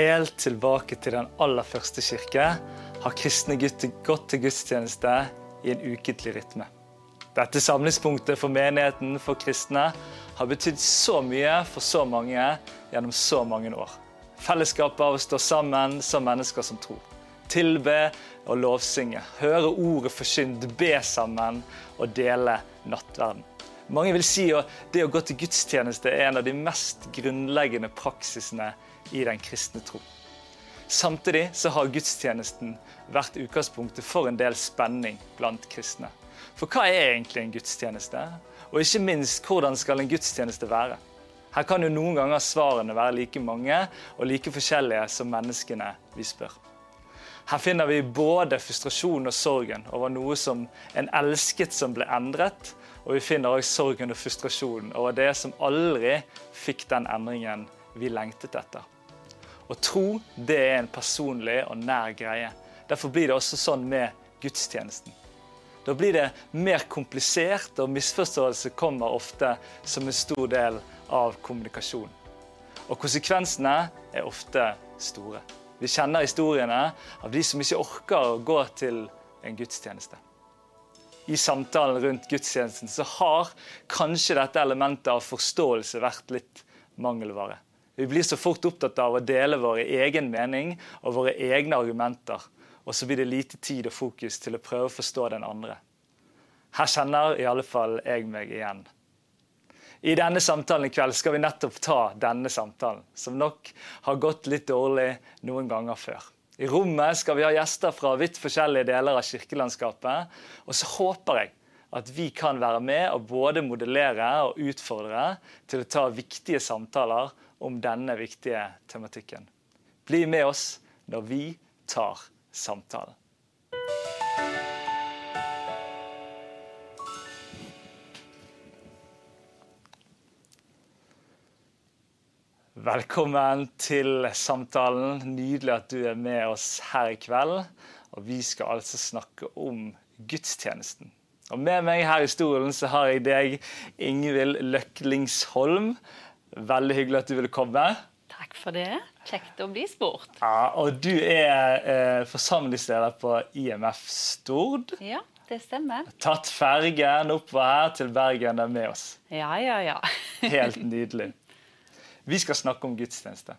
Helt tilbake til den aller første kirke har kristne gutter gått til gudstjeneste i en ukentlig rytme. Dette samlingspunktet for menigheten for kristne har betydd så mye for så mange gjennom så mange år. Fellesskapet av å stå sammen som mennesker som tror. Tilbe og lovsynge. Høre ordet forkynt, be sammen og dele nattverden. Mange vil si at det å gå til gudstjeneste er en av de mest grunnleggende praksisene i den kristne tro. Samtidig så har gudstjenesten vært utgangspunktet for en del spenning blant kristne. For hva er egentlig en gudstjeneste? Og ikke minst, hvordan skal en gudstjeneste være? Her kan jo noen ganger svarene være like mange og like forskjellige som menneskene vi spør. Her finner vi både frustrasjon og sorgen over noe som en elsket som ble endret, og vi finner også sorgen og frustrasjonen over det som aldri fikk den endringen vi lengtet etter. Å tro det er en personlig og nær greie. Derfor blir det også sånn med gudstjenesten. Da blir det mer komplisert, og misforståelse kommer ofte som en stor del av kommunikasjon. Og konsekvensene er ofte store. Vi kjenner historiene av de som ikke orker å gå til en gudstjeneste i samtalen rundt gudstjenesten, så har kanskje dette elementet av forståelse vært litt mangelvare. Vi blir så fort opptatt av å dele vår egen mening og våre egne argumenter. Og så blir det lite tid og fokus til å prøve å forstå den andre. Her kjenner i alle fall jeg meg igjen. I denne samtalen i kveld skal vi nettopp ta denne samtalen, som nok har gått litt dårlig noen ganger før. I rommet skal vi ha gjester fra vidt forskjellige deler av kirkelandskapet. Og så håper jeg at vi kan være med og både modellere og utfordre til å ta viktige samtaler om denne viktige tematikken. Bli med oss når vi tar samtalen. Velkommen til samtalen. Nydelig at du er med oss her i kveld. Og vi skal altså snakke om gudstjenesten. Og Med meg her i stolen så har jeg deg, Ingvild Løklingsholm. Veldig hyggelig at du ville komme. Takk for det. Kjekt å bli spurt. Ja, Og du er eh, forsamlingsleder på IMF Stord. Ja, det stemmer. Tatt fergen oppover her til Bergen er med oss. Ja, ja, ja. Helt nydelig. Vi skal snakke om gudstjeneste.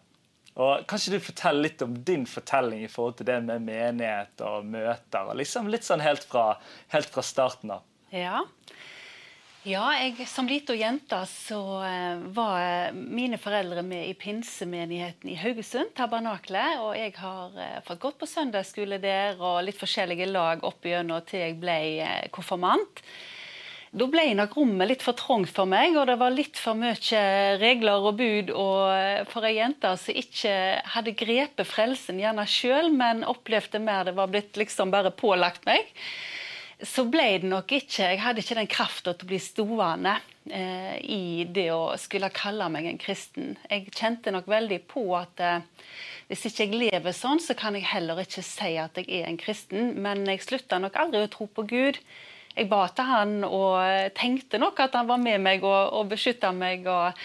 Og Kan du fortelle litt om din fortelling i forhold til det med menighet og møter? og liksom Litt sånn helt fra, helt fra starten av. Ja. Ja jeg, som lita jente så uh, var mine foreldre med i pinsemenigheten i Haugesund, Tabernaklet. Og jeg har uh, fått gått på søndagsskole der og litt forskjellige lag opp igjennom til jeg ble konfirmant. Da ble nok rommet litt for trangt for meg, og det var litt for mye regler og bud. Og for ei jente som ikke hadde grepet frelsen gjerne sjøl, men opplevde mer det var blitt liksom bare pålagt meg, så ble det nok ikke Jeg hadde ikke den krafta til å bli stående eh, i det å skulle kalle meg en kristen. Jeg kjente nok veldig på at eh, hvis ikke jeg lever sånn, så kan jeg heller ikke si at jeg er en kristen. Men jeg slutta nok aldri å tro på Gud jeg ba til han og tenkte nok at han var med meg og, og beskytta meg. Og,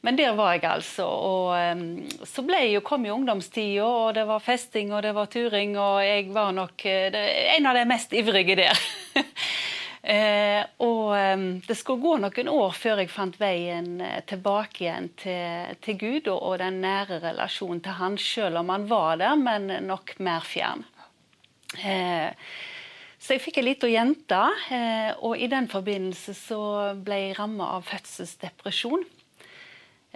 men der var jeg altså. Og um, så jo, kom jo ungdomstida, og det var festing og det var turing, og jeg var nok eh, en av de mest ivrige der. eh, og um, det skulle gå noen år før jeg fant veien eh, tilbake igjen til, til Gud og, og, den nære relasjonen til han, selv om han var der, men nok mer fjern. Eh, så jeg fikk ei lita jente, og i den forbindelse så ble jeg ramma av fødselsdepresjon.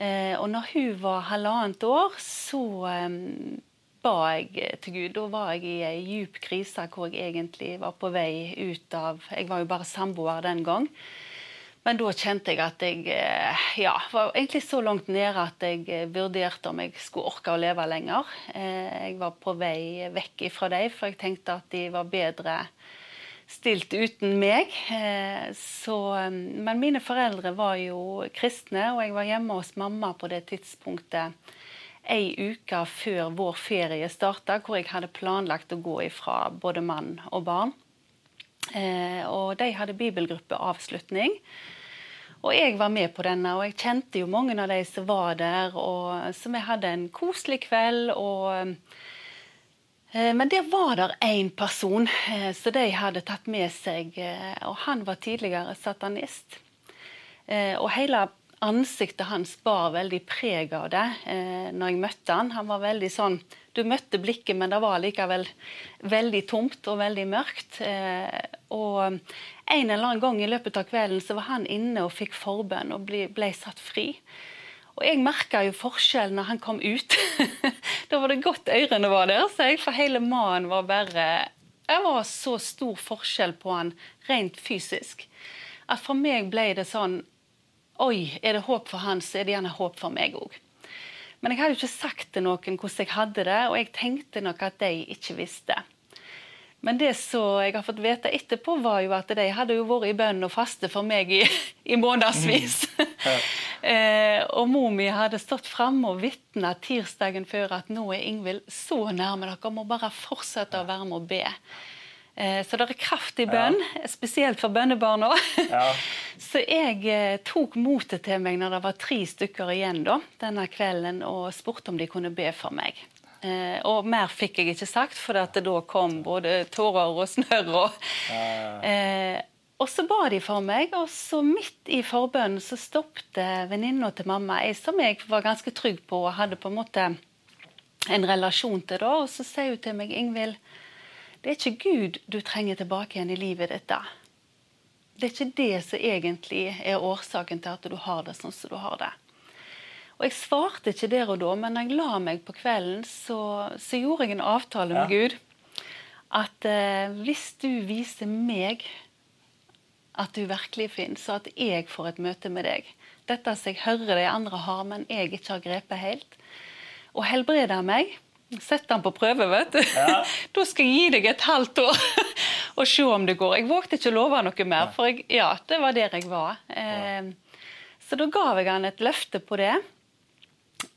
Eh, og når hun var halvannet år, så eh, ba jeg til Gud. Da var jeg i ei djup krise hvor jeg egentlig var på vei ut av Jeg var jo bare samboer den gang. Men da kjente jeg at jeg ja, var egentlig så langt nede at jeg vurderte om jeg skulle orke å leve lenger. Jeg var på vei vekk ifra dem, for jeg tenkte at de var bedre stilt uten meg. Eh, så, um, men mine foreldre var jo kristne, og jeg var hjemme hos mamma på det tidspunktet ei uke før vår ferie starta, hvor jeg hadde planlagt å gå ifra både mann og barn. Eh, og de hadde bibelgruppeavslutning. Og jeg var med på denne, og jeg kjente jo mange av de som var der. Og, så vi hadde en koselig kveld. og... Eh, men der var det én person eh, som de hadde tatt med seg, eh, og han var tidligere satanist. Og hele ansiktet hans bar veldig preg av det når jeg møtte han. Han var veldig sånn Du møtte blikket, men det var likevel veldig tomt og veldig mørkt. Og en eller annen gang i løpet av kvelden så var han inne og fikk forbønn og ble, ble satt fri. Og jeg merka jo forskjellen når han kom ut. da var det godt ørene var der, så jeg, for hele mannen var bare Det var så stor forskjell på han rent fysisk at for meg ble det sånn Oi, er det håp for han, så er det gjerne håp for meg òg. Men jeg hadde jo ikke sagt til noen hvordan jeg hadde det, og jeg tenkte nok at de ikke visste. Men det som jeg har fått vite etterpå, var jo at de hadde jo vært i bønn og faste for meg i, i månedsvis. Mm. Ja. eh, og mor mi hadde stått framme og vitna tirsdagen før at nå er Ingvild så nærme, dere må bare fortsette å være med og be. Eh, så det er kraft i bønn, ja. spesielt for bønnebarna. Ja. så jeg eh, tok motet til meg når det var tre stykker igjen da, denne kvelden, og spurte om de kunne be for meg. Eh, og mer fikk jeg ikke sagt, for da kom både tårer og snørr. Og, eh, og så ba de for meg, og så midt i forbønnen så stoppet venninna til mamma, ei som jeg var ganske trygg på og hadde på en måte en relasjon til, da, og så sier hun til meg, Ingvild, det er ikke Gud du trenger tilbake igjen i livet ditt. da. Det er ikke det som egentlig er årsaken til at du har det sånn som du har det. Og jeg svarte ikke der og da, men når jeg la meg på kvelden, så, så gjorde jeg en avtale med Gud. At eh, hvis du viser meg at du virkelig finnes, så at jeg får et møte med deg Dette som jeg hører de andre har, men jeg ikke har grepet helt. Og helbreder meg. Sett han på prøve, vet du. Ja. da skal jeg gi deg et halvt år og se om det går. Jeg vågte ikke å love noe mer, for jeg, ja, det var der jeg var. Eh, så da ga jeg han et løfte på det.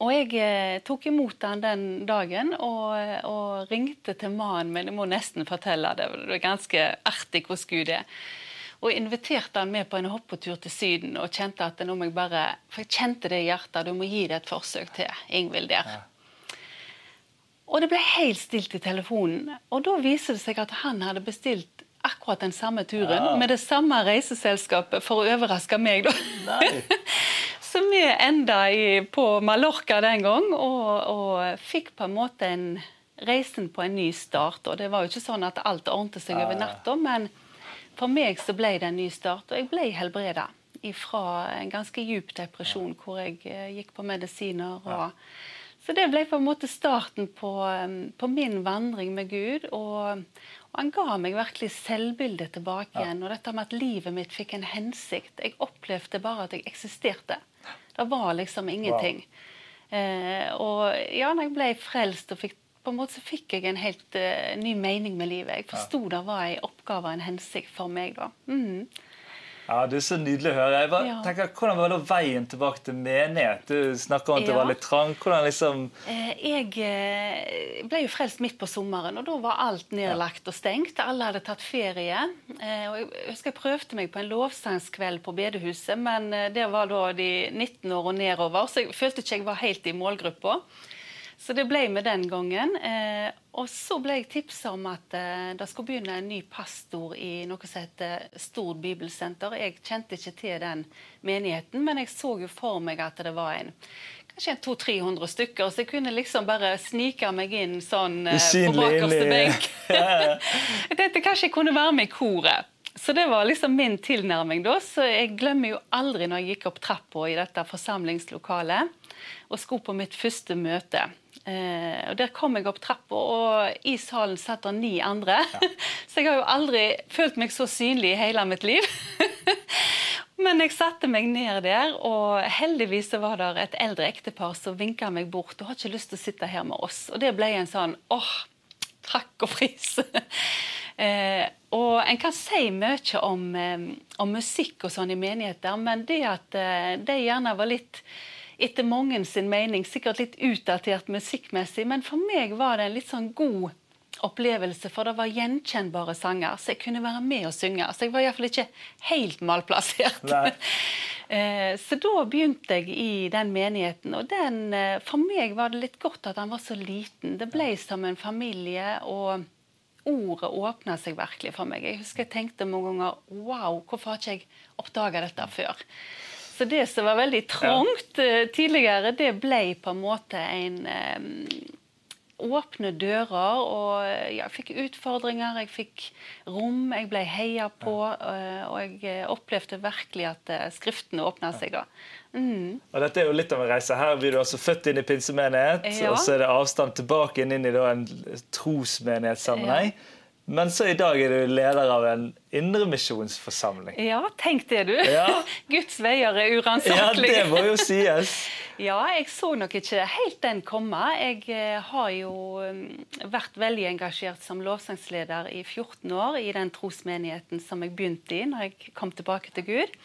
Og jeg eh, tok imot han den dagen og, og ringte til mannen min. Jeg må nesten fortelle det, det er ganske artig hvordan Gud er. Og inviterte han med på en hoppetur til Syden. og kjente at nå må jeg bare, For jeg kjente det i hjertet. Du må gi det et forsøk til, Ingvild der. Og det ble helt stilt i telefonen. Og da viser det seg at han hadde bestilt akkurat den samme turen ja. med det samme reiseselskapet for å overraske meg. da. Så vi enda i, på Mallorca den gang og, og, fikk på en måte en reisen på en ny start. Og det var jo ikke sånn at alt ordnet seg over natta, men for meg så ble det en ny start. Og jeg ble helbreda fra en ganske djup depresjon hvor jeg eh, gikk på medisiner. og så det ble på en måte starten på, um, på min vandring med Gud. Og, og, han ga meg virkelig selvbildet tilbake igjen. Og dette med at livet mitt fikk en hensikt. Jeg opplevde bare at jeg eksisterte. Det var liksom ingenting. Wow. Eh, og ja, når jeg ble frelst og fikk på en måte så fikk jeg en helt uh, ny mening med livet. Jeg forsto ja. det var en oppgave og en hensikt for meg. da. Mm. Ja, Det er så nydelig å høre. Jeg bare, ja. tenker, Hvordan var da veien tilbake til menighet? Du snakker om at det var litt trang. Hvordan liksom eh, Jeg eh, ble jo frelst midt på sommeren, og da var alt nedlagt og stengt. Alle hadde tatt ferie. Eh, og Jeg husker jeg prøvde meg på en lovsangskveld på bedehuset, men det var da de 19 år og nedover, så jeg følte ikke jeg var helt i målgruppa. Så det ble med den gangen. Eh, og så ble jeg tipsa om at eh, det skulle begynne en ny pastor i noe som heter Stord bibelsenter. Jeg kjente ikke til den menigheten, men jeg så jo for meg at det var en kanskje 200-300 stykker, så jeg kunne liksom bare snike meg inn sånn eh, på bakerste benk. jeg tenkte kanskje jeg kunne være med i koret. Så det var liksom min tilnærming da. Så jeg glemmer jo aldri når jeg gikk opp trappa i dette forsamlingslokalet og skulle på mitt første møte. Eh, og Der kom jeg opp trappa, og i salen satt det ni andre. Ja. så jeg har jo aldri følt meg så synlig i hele mitt liv. Men jeg satte meg ned der, og heldigvis var det et eldre ektepar som vinka meg bort. og har ikke lyst til å sitte her med oss. Og det ble en sånn åh, takk og pris. eh, og En kan si mye om, eh, om, musikk og sånn i menigheter, men det at de det gjerne var litt etter mange sin mening sikkert litt utdatert musikkmessig, men for meg var det en litt sånn god opplevelse, for det var gjenkjennbare sanger, så jeg kunne være med og synge. Så jeg var iallfall ikke helt malplassert. Eh, så da begynte jeg i den menigheten, og den, eh, for meg var det litt godt at han var så liten. Det ble som en familie. og ordet åpna seg virkelig for meg. Jeg husker jeg tenkte mange ganger Wow, hvorfor har ikke jeg oppdaga dette før? Så det som var veldig trangt ja. Eh, tidligere, det ble på en måte en um, åpne dører. Og jeg fikk utfordringer, jeg fikk rom, jeg ble heia på. Ja. og jeg opplevde virkelig at Skriftene åpna seg da. Mm. Og dette er jo litt av en reise. Her blir du altså født inn i pinsemenighet, ja. og så er det avstand tilbake inn i en trosmenighetssammenheng. Ja. Men så i dag er du leder av en indremisjonsforsamling. Ja, tenk det, du. Ja. Guds veier er uransakelige. Ja, det må jo sies. ja, jeg så nok ikke helt den komme. Jeg eh, har jo mm, vært veldig engasjert som lovsangsleder i 14 år i den trosmenigheten som jeg begynte i når jeg kom tilbake til Gud.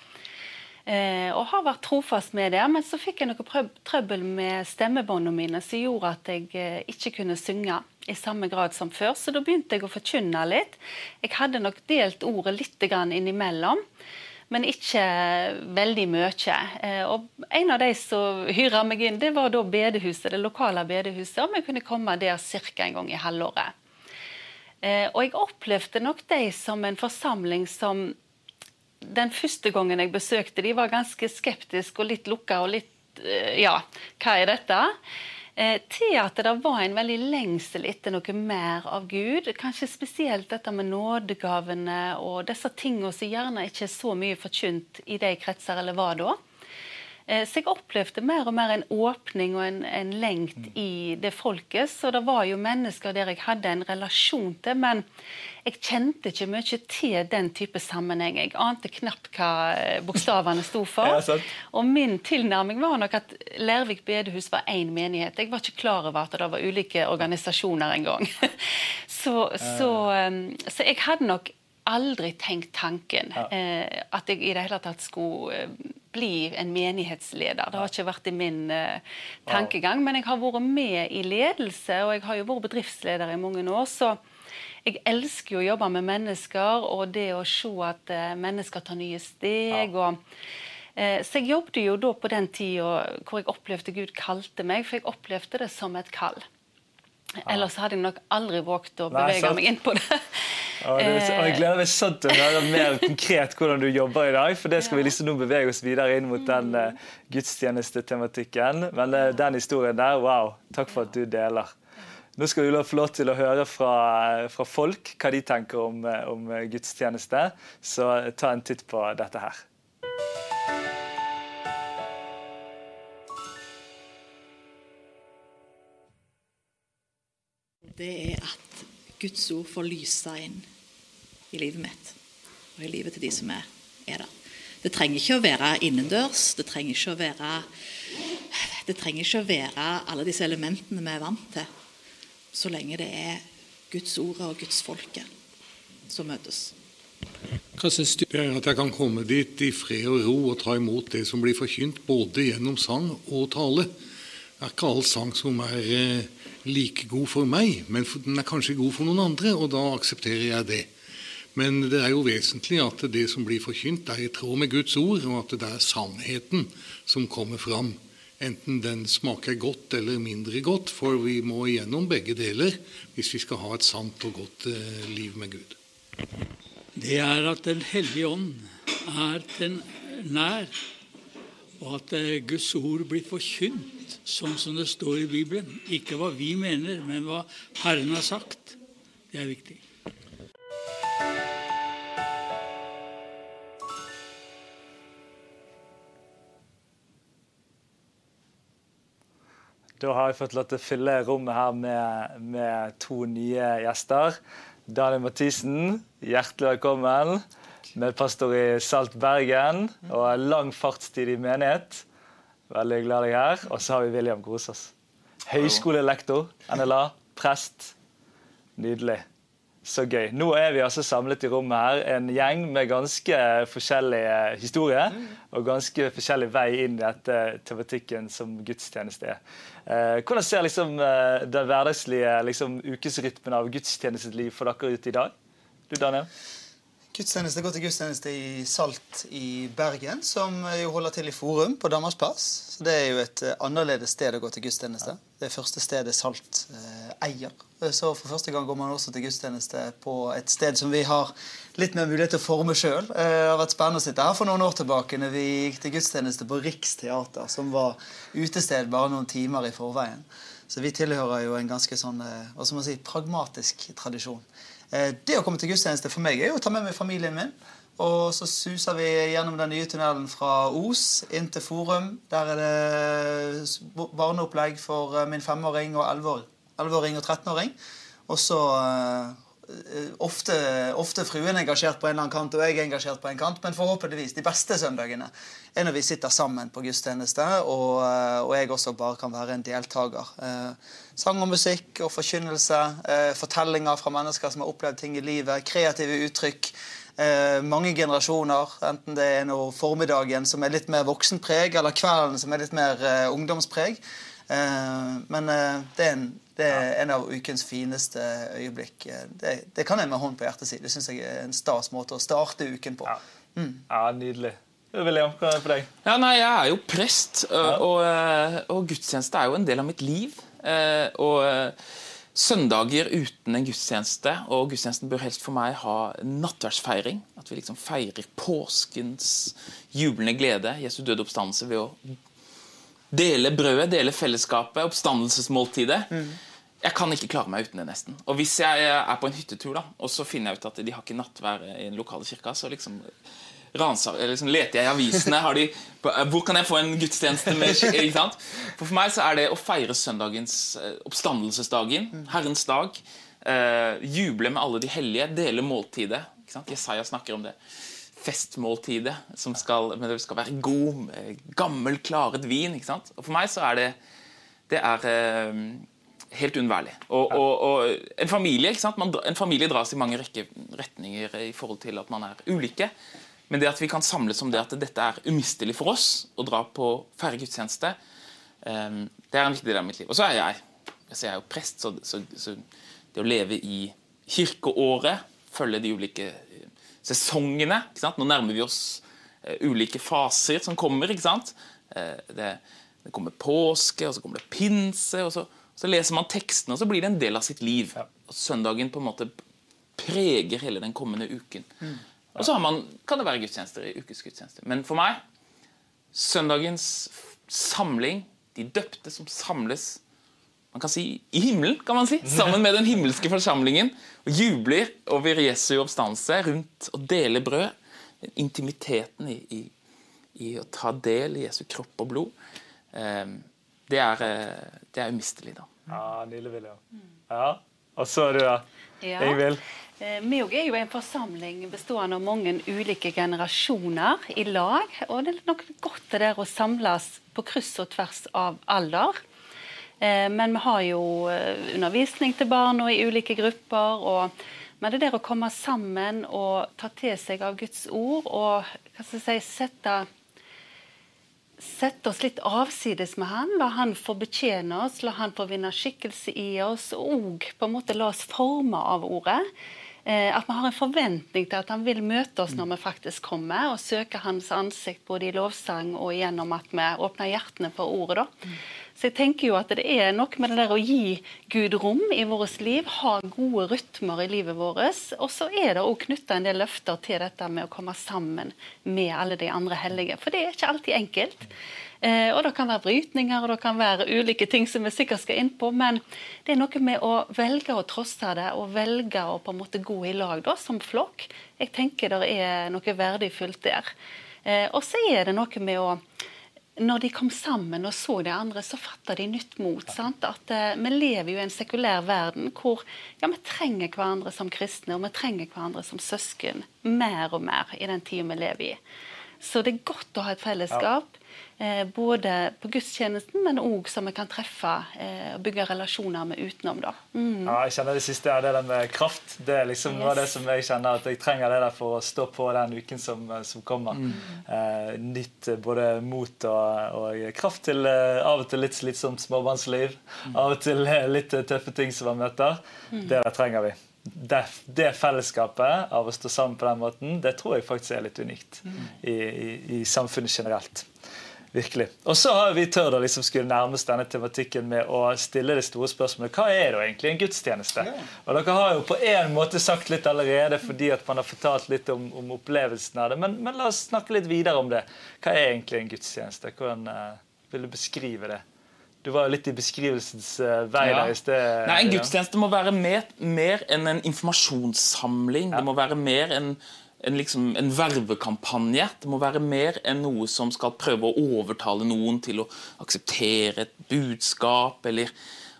Eh, og har vært trofast med det. Men så fikk jeg noe trøbbel med stemmebåndene mine som gjorde at jeg eh, ikke kunne synge i samme grad som før. Så da begynte jeg å forkynne litt. Jeg hadde nok delt ordet litt innimellom. Men ikke veldig mye. Eh, og en av de som hyra meg inn, det var da bedehuset, det lokale bedehuset. Om jeg kunne komme der ca. en gang i halvåret. Og jeg opplevde nok de som en forsamling som den første gangen jeg besøkte de var ganske skeptiske og litt lukka og litt eh, Ja, hva er dette? Eh, til at det var en veldig lengsel etter noe mer av Gud. Kanskje spesielt dette med nådegavene og disse tingene som gjerne ikke er så mye forkynt i de kretser, eller var da. Eh, så jeg opplevde mer og mer en åpning og en, en lengt mm. i det folket. Så det var jo mennesker der jeg hadde en relasjon til, men jeg kjente ikke mye til den type sammenheng. Jeg ante knapt hva eh, bokstavene sto for. ja, og min tilnærming var nok at Lervik bedehus var én menighet. Jeg var ikke klar over at det var ulike organisasjoner engang. så, så, um, så jeg hadde nok aldri tenkt tanken ja. eh, at jeg i det hele tatt skulle eh, bli en menighetsleder. Det har ikke vært i min uh, tankegang. Men jeg har vært med i ledelse, og jeg har jo vært bedriftsleder i mange år. Så jeg elsker jo å jobbe med mennesker, og det å se at uh, mennesker tar nye steg. og uh, så jeg jobbet jo da på den tida hvor jeg opplevde Gud kalte meg, for jeg opplevde det som et kall. Ellers hadde jeg nok aldri våget å bevege meg inn på det. Og, det, og Jeg gleder meg sånn til å høre mer konkret hvordan du jobber i dag. For det skal vi liksom nå bevege oss videre inn mot den uh, gudstjenestetematikken. Men uh, den historien der, wow. Takk for at du deler. Nå skal vi få lov til å høre fra, fra folk hva de tenker om, eh, om gudstjeneste. Så ta en titt på dette her. Det er at Guds ord får lyse inn i livet mitt og i livet til de som er, er der. Det trenger ikke å være innendørs. Det trenger ikke å være det trenger ikke å være alle disse elementene vi er vant til, så lenge det er Guds ord og Guds folke som møtes. Hva syns du? At jeg kan komme dit i fred og ro og ta imot det som blir forkynt, både gjennom sang og tale. Det er ikke all sang som er eh, like god for meg, men den er kanskje god for noen andre, og da aksepterer jeg det. Men det er jo vesentlig at det som blir forkynt, er i tråd med Guds ord, og at det er sannheten som kommer fram. Enten den smaker godt eller mindre godt, for vi må igjennom begge deler hvis vi skal ha et sant og godt eh, liv med Gud. Det er at Den hellige ånd er den nær, og at eh, Guds ord blir forkynt sånn som det står i Bibelen. Ikke hva vi mener, men hva Herren har sagt. Det er viktig. Da har jeg fått lov til å fylle rommet her med, med to nye gjester. Daniel Mathisen, hjertelig velkommen. Medpastor i Salt Bergen og lang fartstid i menighet. Veldig glad deg her. Og så har vi William Grosås. Høyskolelektor, NLA, prest. Nydelig. Så gøy. Nå er vi altså samlet i rommet her, en gjeng med ganske forskjellige historier. Og ganske forskjellig vei inn i dette tematikken som gudstjeneste er. Eh, hvordan ser liksom eh, den hverdagslige liksom, ukesrytmen av gudstjenesteliv for dere ut i dag? Du, Daniel? Gudstjeneste går til gudstjeneste i Salt i Bergen, som jo holder til i Forum på Danmarks plass. Så Det er jo et eh, annerledes sted å gå til gudstjeneste. Det er første stedet Salt eh, eier. Så for første gang går man også til gudstjeneste på et sted som vi har litt mer mulighet til å forme sjøl. Eh, det har vært spennende å sitte her for noen år tilbake når vi gikk til gudstjeneste på Riksteater, som var utested bare noen timer i forveien. Så vi tilhører jo en ganske sånn, eh, hva skal man si, pragmatisk tradisjon. Eh, det å komme til gudstjeneste for meg er jo å ta med meg familien min. Og så suser vi gjennom den nye tunnelen fra Os inn til Forum. Der er det barneopplegg for eh, min femåring og elleveåring og 13-åring. Og så uh, ofte, ofte fruen engasjert på en eller annen kant, og jeg er engasjert på en kant. Men forhåpentligvis de beste søndagene er når vi sitter sammen på gudstjeneste, og, og jeg også bare kan være en deltaker. Eh, Sang og musikk og forkynnelse. Eh, fortellinger fra mennesker som har opplevd ting i livet. Kreative uttrykk. Eh, mange generasjoner. Enten det er noe formiddagen som er litt mer voksenpreg, eller kvelden som er litt mer eh, ungdomspreg. Eh, men eh, det er, en, det, er en, av ukens fineste øyeblikk. Det, det, kan jeg med hånd på hjertet si. Det syns jeg er en stas måte å starte uken på. Ja, mm. ja nydelig. William, hva er det for deg? Ja, nei, Jeg er jo prest, og, og, og gudstjeneste er jo en del av mitt liv. Eh, og søndager uten en gudstjeneste, og gudstjenesten bør helst for meg ha nattverdsfeiring. At vi liksom feirer påskens jublende glede, Jesu døde oppstandelse, ved å dele brødet, dele fellesskapet, oppstandelsesmåltidet. Mm. Jeg kan ikke klare meg uten det, nesten. Og hvis jeg er på en hyttetur, da, og så finner jeg ut at de har ikke nattvær i den lokale kirka, så liksom ransa, liksom leter jeg i avisene. De, eh, hvor kan jeg få en gudstjeneste? Med, ikke sant? For, for meg så er det å feire søndagens eh, oppstandelsesdagen, Herrens dag, eh, juble med alle de hellige, dele måltidet. Ikke sant? Jesaja snakker om det. Festmåltidet, som skal, men det skal være god, gammel, klaret vin. Ikke sant? Og For meg så er det det er eh, helt uunnværlig. Og, og, og, en familie ikke sant? Man, en familie dras i mange rekke, retninger i forhold til at man er ulike. Men det at vi kan samles om det at dette er umistelig for oss å dra på færre gudstjeneste, um, det er en viktig del av mitt liv. Og så er jeg altså jeg er jo prest, så, så, så, det å leve i kirkeåret, følge de ulike eh, sesongene Nå nærmer vi oss uh, ulike faser som kommer. ikke sant? Uh, det, det, kommer påske, og så kommer det pinse. og så, så, leser man tekstene, og så blir det en del av sitt liv. Og søndagen på en måte preger hele den kommende uken. Mm. Og så man, kan det være gudstjenester i ukesgudstjenester. Men for meg søndagens samling, de døpte som samles man kan si i himmelen, kan man si, sammen med den himmelske forsamlingen, og jubler over Jesu oppstandelse rundt å dele brød. Den intimiteten i, i, i, å ta del i Jesu kropp og blod. Eh, det, er, eh, det er umistelig, da. Ja, nydelig, William. Ja. Og så er du da, ja. Ingvild. Eh, vi er jo en forsamling bestående av mange ulike generasjoner i lag. Og det er nok godt det der å samles på kryss og tvers av alder. Eh, men vi har jo eh, undervisning til barn og i ulike grupper. og men det der å komme sammen og ta til seg av Guds ord og hva skal jeg si, sette sette oss litt avsides med han, la han få betjene oss, la han få vinne skikkelse i oss, og på en måte la oss forme av ordet. Eh, at vi har en forventning til at han vil møte oss når vi faktisk kommer, og søker hans ansikt både i lovsang og gjennom at vi åpner hjertene for ordet. da. Så jeg tenker jo at det er noe med det der å gi Gud rom i vårt liv, ha gode rytmer i livet vårt. Og så er det òg knytta en del løfter til dette med å komme sammen med alle de andre hellige. For det er ikke alltid enkelt. Eh, og det kan være brytninger og det kan være ulike ting som vi sikkert skal inn på, men det er noe med å velge å trosse det og velge å på en måte gå i lag da, som flokk. Jeg tenker det er noe verdifullt der. Eh, og så er det noe med å når de kom sammen og så de andre, så fatta de nytt mot. Sant? At uh, Vi lever jo i en sekulær verden hvor ja, vi trenger hverandre som kristne og vi trenger hverandre som søsken mer og mer i den tida vi lever i. Så det er godt å ha et fellesskap. Eh, både på gudstjenesten, men òg som vi kan treffe eh, og bygge relasjoner med utenom. da. Mm. Ja, jeg kjenner Det siste er det der med kraft. Det er liksom noe av det som jeg kjenner at jeg trenger det der for å stå på den uken som, som kommer. Mm. Eh, nytt både mot og, og, kraft til eh, av og til litt slitsomt småbarnsliv. Mm. Av og til eh, litt tøffe ting som man møter. Mm. Det der trenger vi. Det, det, fellesskapet av å stå sammen på den måten, det tror jeg faktisk er litt unikt mm. i, i, i samfunnet generelt. Virkelig. Og så har vi tørt å liksom skulle nærme oss denne tematikken med å stille det store spørsmålet hva er det egentlig en gudstjeneste? Og Dere har jo på en måte sagt litt allerede fordi at man har fortalt litt om, om opplevelsen av det. Men, men, la oss snakke litt videre om det. Hva er egentlig en gudstjeneste? Hvordan uh, vil du beskrive det? Du var litt i beskrivelsens uh, vei ja. der i sted. Nei, En gudstjeneste må være mer, mer enn en informasjonssamling. Ja. Det må være mer enn en, liksom, en vervekampanje. Det må være mer enn noe som skal prøve å overtale noen til å akseptere et budskap. eller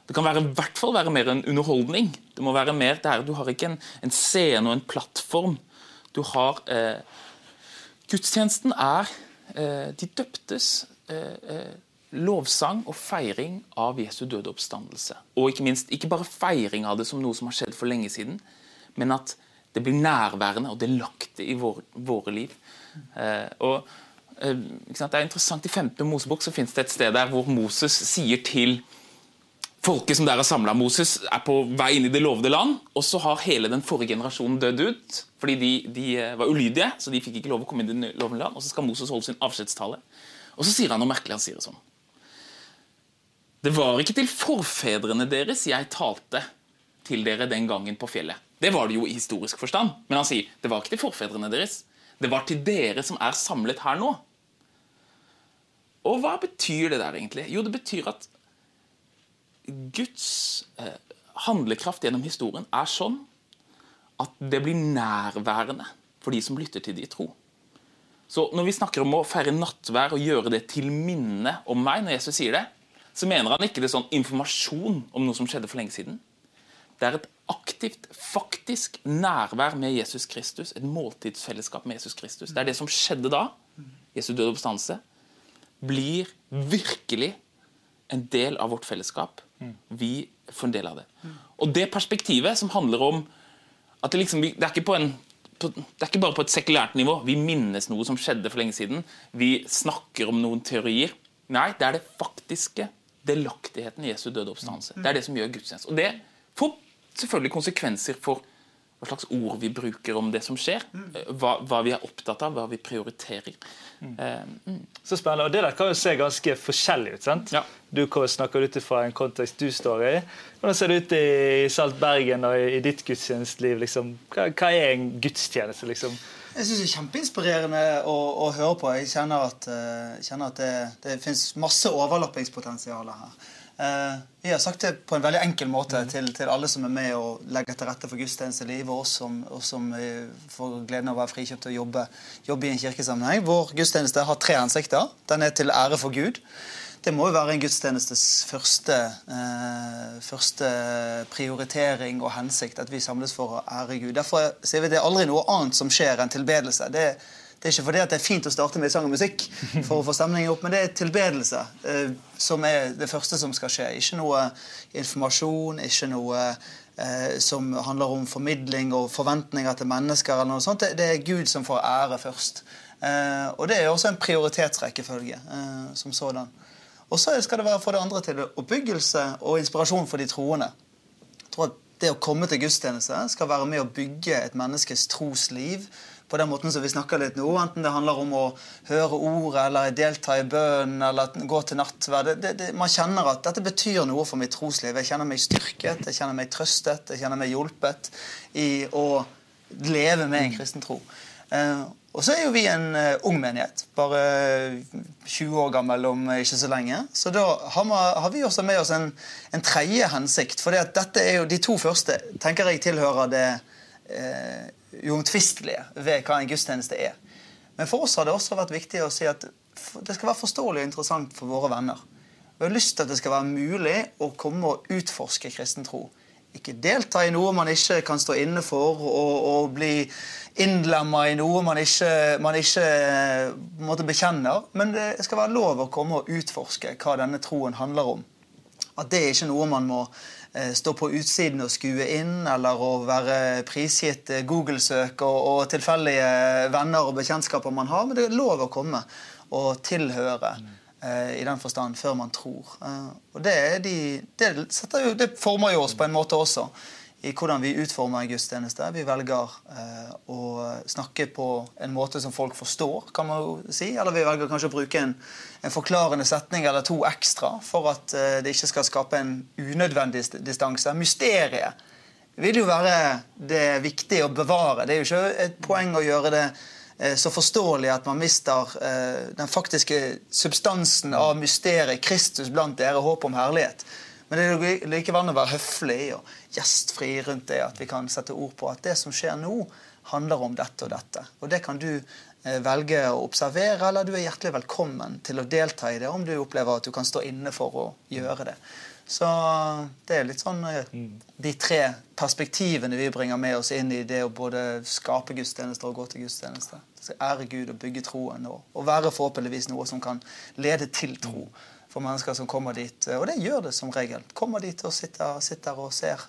Det kan være, i hvert fall være mer en underholdning. Det må være mer der. Du har ikke en, en scene og en plattform. Du har eh, Gudstjenesten er eh, de døptes eh, eh lovsang og feiring av Jesu døde oppstandelse. Og ikke minst, ikke bare feiring av det som noe som har skjedd for lenge siden, men at det blir nærværende og delaktig i vår, våre liv. Eh, og eh, Det er interessant, I 15. Mosebok så finnes det et sted der hvor Moses sier til folket som der har samla Moses, er på vei inn i det lovede land, og så har hele den forrige generasjonen dødd ut. Fordi de, de eh, var ulydige, så de fikk ikke lov å komme inn i det lovende land. Og så skal Moses holde sin avskjedstale. Og så sier han noe merkelig. Han sier det sånn. Det var ikke til forfedrene deres jeg talte til dere den gangen på fjellet. Det var det jo i historisk forstand. Men han sier det var ikke til forfedrene deres. Det var til dere som er samlet her nå. Og hva betyr det der egentlig? Jo, det betyr at Guds eh, handlekraft gjennom historien er sånn at det blir nærværende for de som lytter til de tro. Så når vi snakker om å feire nattvær og gjøre det til minne om meg, når Jesus sier det, så mener han ikke det er sånn informasjon om noe som skjedde for lenge siden. Det er et aktivt, faktisk nærvær med Jesus Kristus. Et måltidsfellesskap med Jesus Kristus. Det er det som skjedde da. Jesu døde oppstandelse blir virkelig en del av vårt fellesskap. Vi får en del av det. Og det perspektivet som handler om at det, liksom, det, er ikke på en, det er ikke bare på et sekulært nivå. Vi minnes noe som skjedde for lenge siden. Vi snakker om noen teorier. Nei, det er det faktiske delaktigheten i Jesu døde oppstandelse. Det er det som gjør gudstjeneste. Og det får selvfølgelig konsekvenser for hva slags ord vi bruker om det som skjer. Eh, hva, hva vi er opptatt av, hva vi prioriterer. Mm. mm. Så spennende. og Det der kan jo se ganske forskjellig ut. sant? Ja. Du snakker ut fra en kontekst du står i. Hvordan ser det ut i Salt Bergen og i, ditt gudstjenesteliv? Liksom? Hva, hva, er en gudstjeneste? liksom? Jeg syns det er kjempeinspirerende å, å, høre på. Jeg kjenner at, uh, kjenner at det, det finnes masse overlappingspotensial her. Eh, vi har sagt det på en veldig enkel måte til, til alle som er med og legger til rette for gudstjenesteliv, og oss som, som eh, får gleden av å være frikjøpt og jobbe, jobbe i en kirkesammenheng. Vår gudstjeneste har tre hensikter. Den er til ære for Gud. Det må jo være en gudstjenestes første, eh, første, prioritering og hensikt, at vi samles for å ære Gud. Derfor sier vi det er aldri noe annet som skjer enn tilbedelse. Det er det er ikke fordi det er fint å starte med sang og musikk, for å få stemningen opp, men det er tilbedelse eh, som er det første som skal skje. Ikke noe informasjon, ikke noe eh, som handler om formidling og forventninger til mennesker. eller noe sånt. Det, det er Gud som får ære først. Eh, og det er også en prioritetsrekkefølge eh, som sådan. Og så skal det være for det andre til oppbyggelse og inspirasjon for de troende. Jeg tror at det å komme til gudstjeneste skal være med å bygge et menneskes trosliv på den måten som vi snakker litt nå. Enten det handler om å høre ordet eller delta i bønnen eller gå til nattverd. man kjenner at dette betyr noe for mitt trosliv. Jeg kjenner meg styrket, jeg kjenner meg trøstet, jeg kjenner meg hjulpet i å leve med en kristen tro. Eh, og så er jo vi en uh, ung menighet, bare 20 år gammel om ikke så lenge. Så da har, vi, har vi også med oss en, en tredje hensikt. For de to første tenker jeg tilhører det uh, uomtvistelige ved hva en gudstjeneste er. Men for oss har det også vært viktig å si at det skal være forståelig og interessant for våre venner. Vi har lyst til at det skal være mulig å komme og utforske kristen tro ikke delta i noe man ikke kan stå inne for, og, og bli innlemma i noe man ikke, man ikke måtte bekjenner. Men det skal være lov å komme og utforske hva denne troen handler om. At det er ikke noe man må eh, stå på utsiden og skue inn, eller å være prisgitt eh, Google-søk og, og, tilfeldige venner og bekjentskaper man har. Men det er lov å komme og tilhøre eh, i den forstand før man tror. Og det, de, det, jo, det, former jo oss på en måte også i hvordan vi utformer en gudstjeneste. Vi velger eh, å snakke på en måte som folk forstår, kan man jo si. Eller vi velger kanskje å bruke en, en forklarende setning eller to ekstra for at eh, det ikke skal skape en unødvendig distanse. Mysteriet vil jo være det viktige å bevare. Det er jo ikke et poeng å gjøre det eh, så forståelig at man mister den faktiske substansen av mysteriet Kristus blant dere, håp om herlighet. Men det er likevel å være høflig og gjestfri rundt det, at vi kan sette ord på at det som skjer nå, handler om dette og dette. Og det kan du eh, velge å observere, eller du er hjertelig velkommen til å delta i det om du opplever at du kan stå inne for å gjøre det. Så det er litt sånn eh, de tre perspektivene vi bringer med oss inn i det å både skape gudstjenester og gå til gudstjenester. Ære Gud og bygge troen og, og være forhåpentligvis noe som kan lede til tro for mennesker som kommer dit. Og det gjør det som regel. Kommer dit og sitter, sitter og ser,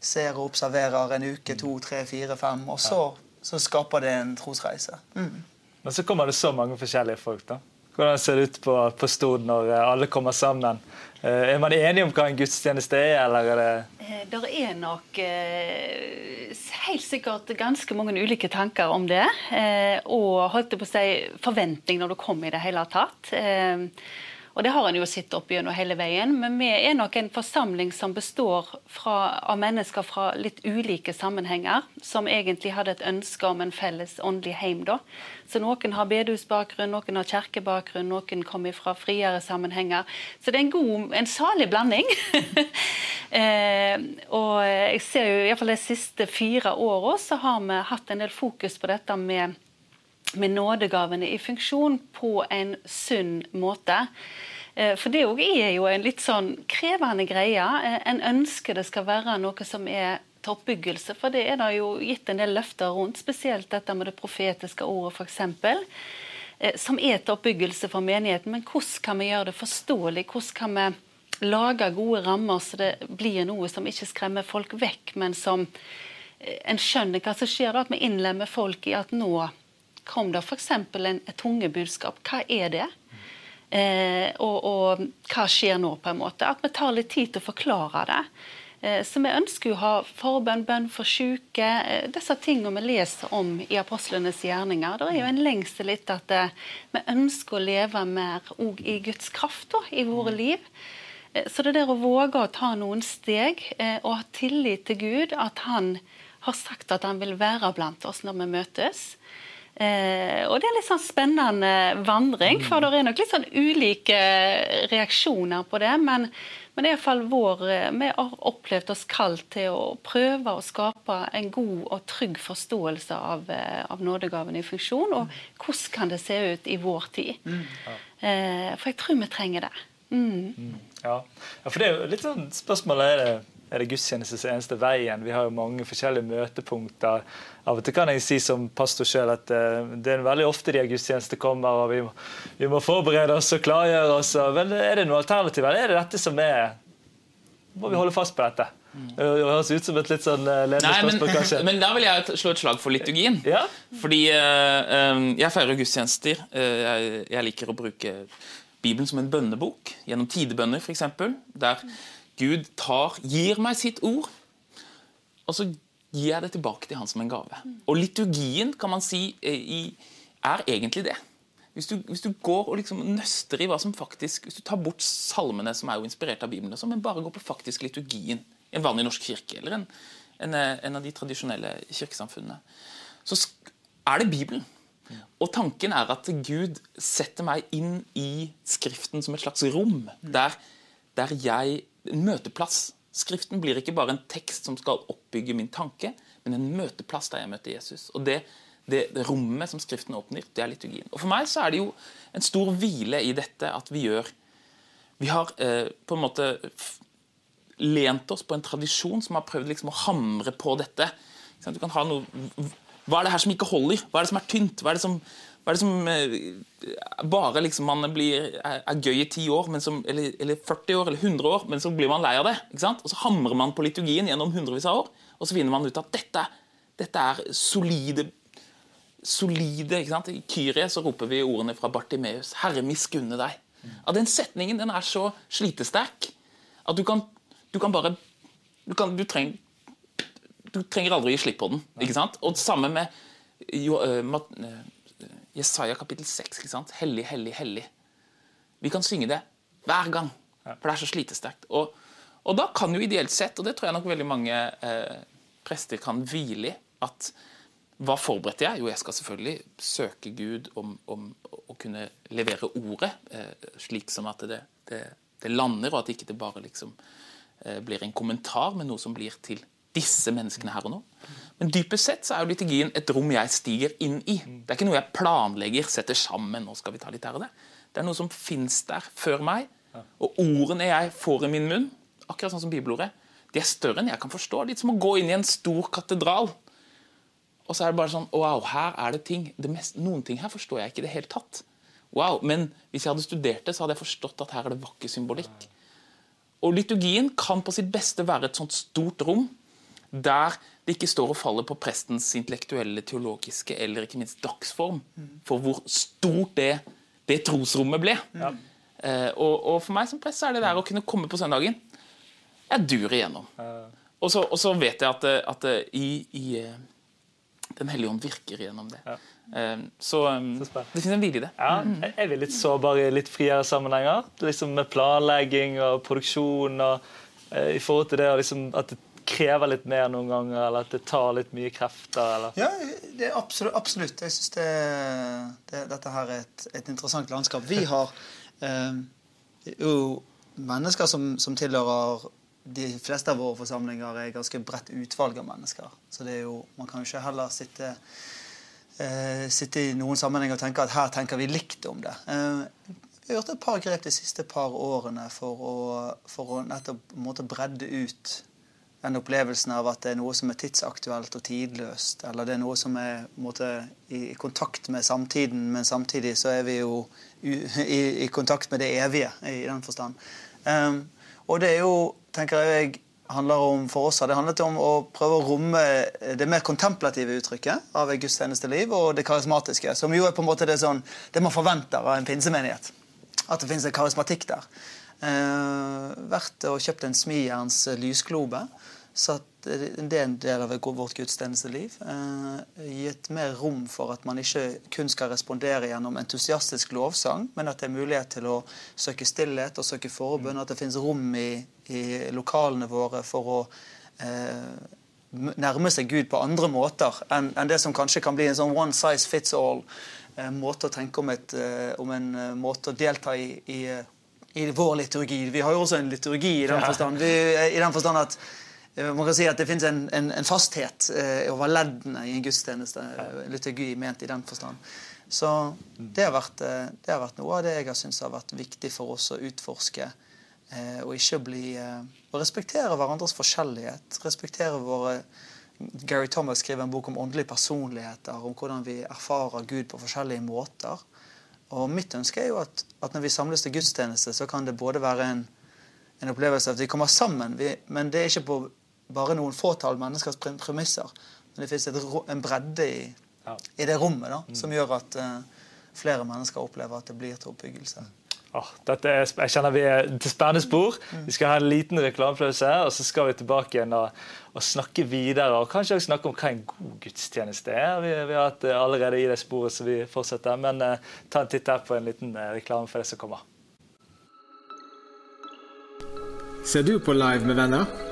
ser, og observerer en uke, to, tre, fire, fem. Og så, så skaper det en trosreise. Mm. Men så kommer det så mange forskjellige folk. da. Hvordan ser det ut på, på Stord når eh, alle kommer sammen? Eh, er man enige om hva en gudstjeneste er, eller er det det Der er nok helt sikkert ganske mange ulike tanker om det. Og holdt jeg på å si forventning når du kommer i det hele tatt. Og det har en jo sett opp gjennom hele veien. Men vi er nok en forsamling som består fra, av mennesker fra litt ulike sammenhenger, som egentlig hadde et ønske om en felles åndelig heim. da. Så noen har bedehusbakgrunn, noen har kirkebakgrunn, noen kommer fra friere sammenhenger. Så det er en god, en salig blanding. eh, og jeg ser jo iallfall de siste fire åra så har vi hatt en del fokus på dette med med nådegavene i funksjon på en sunn måte. Eh, for det er jo en litt sånn krevende greie. Eh, en ønsker det skal være noe som er til oppbyggelse, for det er det jo gitt en del løfter rundt, spesielt dette med det profetiske ordet, f.eks. Eh, som er til oppbyggelse for menigheten. Men hvordan kan vi gjøre det forståelig? Hvordan kan vi lage gode rammer så det blir noe som ikke skremmer folk vekk, men som en skjønner hva som skjer da, at vi innlemmer folk i at nå kom det f.eks. et tungebudskap. Hva er det? Eh, og, og, hva skjer nå, på en måte? At vi tar litt tid til å forklare det. Eh, så vi ønsker å ha forbønn, bønn for syke, eh, disse tingene vi leser om i apostlenes gjerninger. Det er jo en lengsel etter at eh, vi ønsker å leve mer i Guds kraft da, i våre liv. Eh, så det der å våge å ta noen steg eh, og ha tillit til Gud, at han har sagt at han vil være blant oss når vi møtes. Eh, og det er litt sånn spennende vandring, for det er nok litt sånn ulike reaksjoner på det. Men, men det er iallfall vår eh, Vi har opplevd oss kalt til å prøve å skape en god og trygg forståelse av, eh, av nådegaven i funksjon, og hvordan kan det se ut i vår tid. Mm. Eh, for jeg tror vi trenger det. Mm. Mm. Ja. ja. for det er jo litt sånn spørsmålet er det er det gudstjenestes eneste veien. Vi har jo mange forskjellige møtepunkter. Av og til kan jeg si som pastor sjøl at uh, det er veldig ofte de gudstjenester kommer, og vi må, vi må, forberede oss og klargjøre oss. Men er det noe alternativ, eller er det dette som er Må vi holde fast på dette? Det høres ut som et litt sånn eh, ledende spørsmål, kanskje. Men da vil jeg slå et slag for liturgien. Ja? Fordi uh, jeg feirer gudstjenester. Uh, jeg, jeg liker å bruke Bibelen som en bønnebok, gjennom tidebønner f.eks. Der Gud tar, gir meg sitt ord, og så gir jeg det tilbake til han som en gave. Og liturgien kan man si eh, er egentlig det. Hvis du, hvis du går og liksom nøster i hva som faktisk Hvis du tar bort salmene, som er jo inspirert av Bibelen, men bare går på faktisk liturgien i en vanlig norsk kirke, eller en, en, eh, en av de tradisjonelle kirkesamfunnene, så er det Bibelen. Og tanken er at Gud setter meg inn i Skriften som et slags rom, der, der jeg en møteplass. Skriften blir ikke bare en tekst som skal oppbygge min tanke, men en møteplass der jeg møter Jesus. Og det, det, det rommet som Skriften åpner, det er liturgien. Og For meg så er det jo en stor hvile i dette at vi gjør Vi har eh, på en måte lent oss på en tradisjon som har prøvd liksom å hamre på dette. Du kan ha noe, Hva er det her som ikke holder? Hva er det som er tynt? Hva er det som, hva er det som eh, bare liksom man blir, er, gøy i 10 år, som, eller, eller, 40 år eller 100 år, men så blir man lei av det? ikke sant? Og Så hamrer man på liturgien gjennom hundrevis av år, og så finner man ut at dette, dette er solide solide. ikke sant? I Kyrie så roper vi ordene fra Bartimeus. 'Herre, miskunne deg'. Ja, den setningen den er så slitesterk at du kan, du kan bare du, kan, du, treng, du, trenger aldri å gi slipp på den. ikke sant? Og det samme med jo, uh, Jesaja kapittel 6. ikke sant? Hellig, hellig, hellig. Vi kan synge det hver gang, for det er så slitesterkt. Og, og, da kan jo ideelt sett, og det tror jeg nok veldig mange eh, prester kan hvile i, at hva forberedte jeg? Jo, jeg skal selvfølgelig søke Gud om, om å kunne levere ordet, eh, slik som at det, det, det, lander, og at ikke det bare liksom eh, blir en kommentar, men noe som blir til disse menneskene her og nå. Men dypest sett så er jo liturgien et rom jeg stiger inn i. Det er ikke noe jeg planlegger, setter sammen, nå skal vi ta litt her og det. Det er noe som fins der før meg. Og ordene jeg får i min munn, akkurat sånn som bibelordet, de er større enn jeg kan forstå. Litt som å gå inn i en stor katedral og så er det bare sånn Wow, her er det ting. Det mest, noen ting her forstår jeg ikke i det hele tatt. Wow, Men hvis jeg hadde studert det, så hadde jeg forstått at her er det vakker symbolikk. Og liturgien kan på sitt beste være et sånt stort rom der det ikke står og faller på prestens intellektuelle, teologiske eller ikke minst dagsform for hvor stort det, det trosrommet ble. Ja. Eh, og, og, for meg som prest er det der å kunne komme på søndagen Jeg durer igjennom. Og så, og så vet jeg at, at i, i eh, den hellige ånd virker gjennom det. Ja. Um, så, um, så det finnes en hvile i det. Ja, jeg er litt sårbare i litt friere sammenhenger? Liksom Med planlegging og produksjon og uh, i forhold til det liksom, at det krever litt mer noen ganger, eller at det tar litt mye krefter? Eller? Ja, det er absolutt. absolutt. Jeg syns det, det, dette her er et, et, interessant landskap. Vi har eh, jo mennesker som, som tilhører de fleste av våre forsamlinger er ganske bredt utvalg av mennesker. Så det er jo, man kan jo ikke heller sitte, eh, sitte i noen sammenheng og tenke at her tenker vi likt om det. Eh, vi har gjort et par grep de siste par årene for å, for å nettopp måte bredde ut den opplevelsen av at det er noe som er tidsaktuelt og tidløst, eller det er noe som er måte, i, kontakt med samtiden, men samtidig så er vi jo i, i, kontakt med det evige i den forstand. Um, og det er jo tenker jeg handler om for oss, det handlet om å prøve å romme det mer kontemplative uttrykket av et gudstjenesteliv og det karismatiske, som jo er på en måte det, sånn, det man forventer av en pinsemenighet. At det finnes en karismatikk der. Eh, vært og kjøpt en smijerns lysglobe satt det er en del av vårt gudstjenesteliv. Eh, gitt mer rom for at man ikke kun skal respondere gjennom entusiastisk lovsang, men at det er mulighet til å søke stillhet og søke forbønn. At det finnes rom i, i lokalene våre for å eh, nærme seg Gud på andre måter enn, en det som kanskje kan bli en sånn one size fits all eh, å tenke om, et, eh, om en eh, måte å delta i, i, i, vår liturgi. Vi har jo også en liturgi i den forstand, vi, i den forstand at Eh, man kan si at det finnes en, en, en fasthet eh, over leddene i en gudstjeneste. Eh, liturgi ment i den forstand. Så det har, vært, det har vært noe av det jeg har syntes har vært viktig for oss å utforske. Og ikke bli Å respektere hverandres forskjellighet. Respektere våre Gary Thomas skriver en bok om åndelige personligheter, om hvordan vi erfarer Gud på forskjellige måter. Og mitt ønske er jo at, at når vi samles til gudstjeneste, så kan det både være en, en opplevelse av at vi kommer sammen, vi, men det er ikke på bare noen fåtall menneskers premisser. Men det fins en bredde i, ja. i, det rommet da, mm. som gjør at uh, flere mennesker opplever at det blir til oppbyggelse. Oh, dette er, jeg kjenner Vi er til spennende spor. Mm. Vi skal ha en liten reklamepause, og så skal vi tilbake igjen og, og, snakke videre. og Kanskje også snakke om hva en god gudstjeneste er. Vi, vi har hatt uh, allerede i det sporet, så vi fortsetter. Men eh, ta en titt her på en liten reklame for det som kommer. Ser du på Live med venner?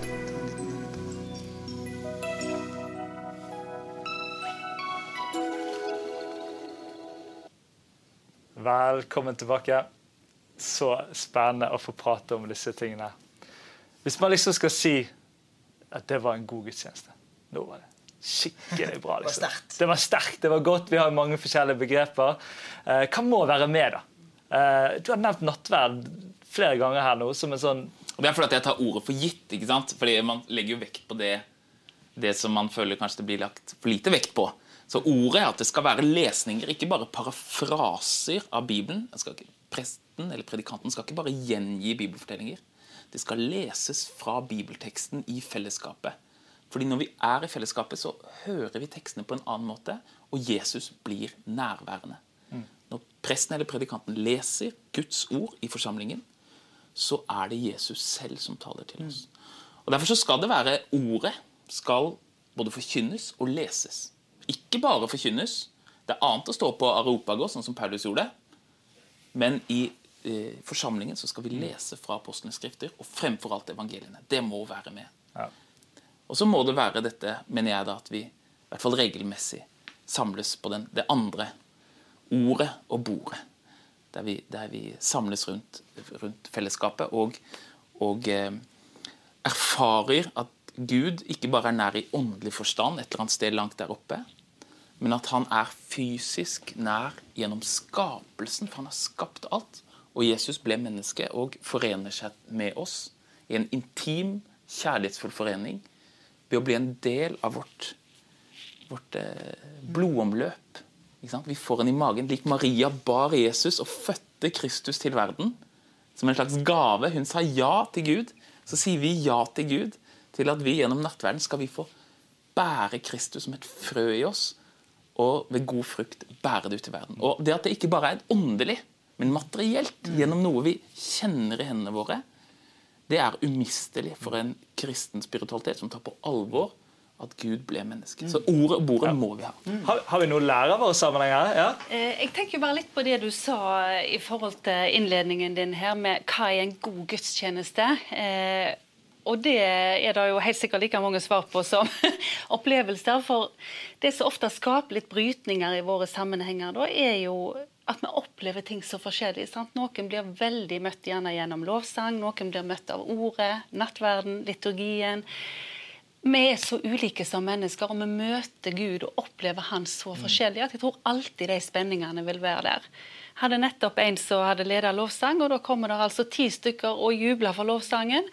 Velkommen tilbake. Så spennende å få prate om disse tingene. Hvis man liksom skal si at det var en god gudstjeneste Nå var det skikkelig bra. Liksom. Det var sterkt, det var godt. Vi har mange forskjellige begreper. Eh, hva må være med, da? Eh, du har nevnt nattverd flere ganger her nå som en sånn Det er fordi at jeg tar ordet for gitt. ikke sant? Fordi man legger jo vekt på det, det som man føler kanskje det blir lagt for lite vekt på. Så ordet er at det skal være lesninger, ikke bare parafraser av Bibelen. Skal ikke, presten eller predikanten skal ikke bare gjengi bibelfortellinger. Det skal leses fra bibelteksten i fellesskapet. Fordi når vi er i fellesskapet, så hører vi tekstene på en annen måte, og Jesus blir nærværende. Når presten eller predikanten leser Guds ord i forsamlingen, så er det Jesus selv som taler til oss. Og Derfor så skal det være ordet skal både forkynnes og leses. Ikke bare forkynnes. Det er annet å stå på Aropagos, sånn som Paulus gjorde. Men i eh, forsamlingen så skal vi lese fra apostlenes skrifter, og fremfor alt evangeliene. Det må være med. Ja. Og så må det være dette, mener jeg da, at vi i hvert fall regelmessig samles på den, det andre ordet og bordet. Der vi, der vi samles rundt, rundt fellesskapet og, og eh, erfarer at Gud ikke bare er nær i åndelig forstand et eller annet sted langt der oppe, men at han er fysisk nær gjennom skapelsen, for han har skapt alt. Og Jesus ble menneske og forener seg med oss i en intim, kjærlighetsfull forening ved å bli en del av vårt, vårt eh, blodomløp. Vi får en i magen. Lik Maria bar Jesus og fødte Kristus til verden som en slags gave. Hun sa ja til Gud. Så sier vi ja til Gud, til at vi gjennom nattverden skal vi få bære Kristus som et frø i oss, og ved god frukt bære det ut i verden. Og det at det ikke bare er åndelig, men materielt, gjennom noe vi kjenner i hendene våre, det er umistelig for en kristen spiritualitet som tar på alvor at Gud ble menneske. Så ordet og bordet må vi ha. Har, har vi noe å lære av våre sammenhenger? Ja? Eh, Jeg tenker bare litt på det du sa i forhold til innledningen din her med hva er en god gudstjeneste. Eh, og det er det jo helt sikkert like mange svar på som opplevelser. For det som ofte skaper litt brytninger i våre sammenhenger, da, er jo at vi opplever ting så forskjellig. Sant? Noen blir veldig møtt gjerne gjennom lovsang, noen blir møtt av ordet, nattverden, liturgien. Vi er så ulike som mennesker, og vi møter Gud og opplever Han så forskjellig at jeg tror alltid de spenningene vil være der. Hadde nettopp en som hadde ledet lovsang, og da kommer det altså ti stykker og jubler for lovsangen.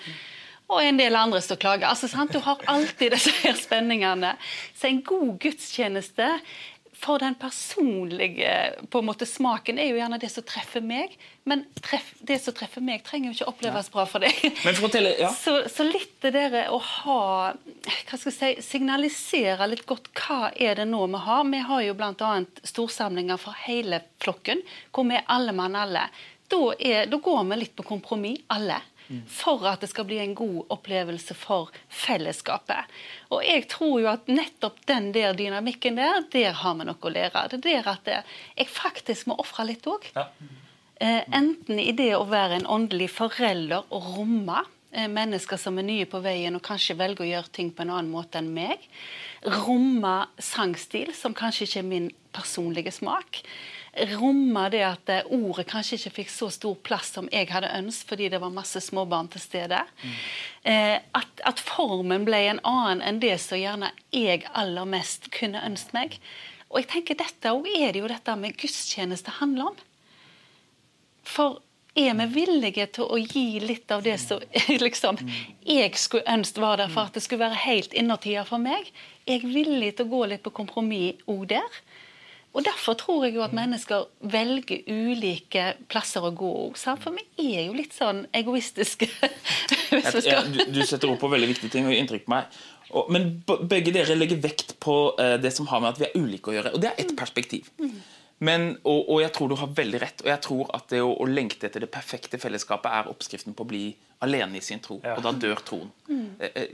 Og en del andre som klager. Altså, sant? Du har alltid disse her spenningene. Så en god gudstjeneste for den personlige på en måte, smaken er jo gjerne det som treffer meg. Men treff, det som treffer meg, trenger jo ikke oppleves bra for deg. Men fortelle, ja. Så, så litt det der å ha hva skal jeg si, Signalisere litt godt hva er det nå vi har. Vi har jo bl.a. storsamlinger for hele flokken, hvor vi er alle mann alle. Da, er, da går vi litt på kompromiss, alle. For at det skal bli en god opplevelse for fellesskapet. Og jeg tror jo at nettopp den der dynamikken der, der har vi noe å lære. Det er der at jeg faktisk må ofre litt òg. Ja. Eh, enten i det å være en åndelig forelder og romme eh, mennesker som er nye på veien og kanskje velger å gjøre ting på en annen måte enn meg. Romme sangstil, som kanskje ikke er min personlige smak. Romme det at eh, ordet kanskje ikke fikk så stor plass som jeg hadde ønsket fordi det var masse småbarn til stede. Mm. at, at formen ble en annen enn det som gjerne jeg aller mest kunne ønsket meg. Og jeg tenker dette òg er det jo dette med gudstjeneste handler om. For er vi villige til å gi litt av det som liksom, jeg skulle ønske var der for at det skulle være helt innertier for meg? Er jeg villig til å gå litt på kompromiss òg der? Og Derfor tror jeg jo at mennesker velger ulike plasser å gå. sant? For vi er jo litt sånn egoistiske. hvis vi Ja, du, du setter ord på veldig viktige ting og gir inntrykk på meg. Og, men begge dere legger vekt på uh, det som har med at vi er ulike å gjøre. Og det er ett perspektiv. Men, og, og jeg tror du har veldig rett. Og jeg tror at det å, å lengte etter det perfekte fellesskapet er oppskriften på å bli alene i sin tro. Og da dør troen. Mm. Uh,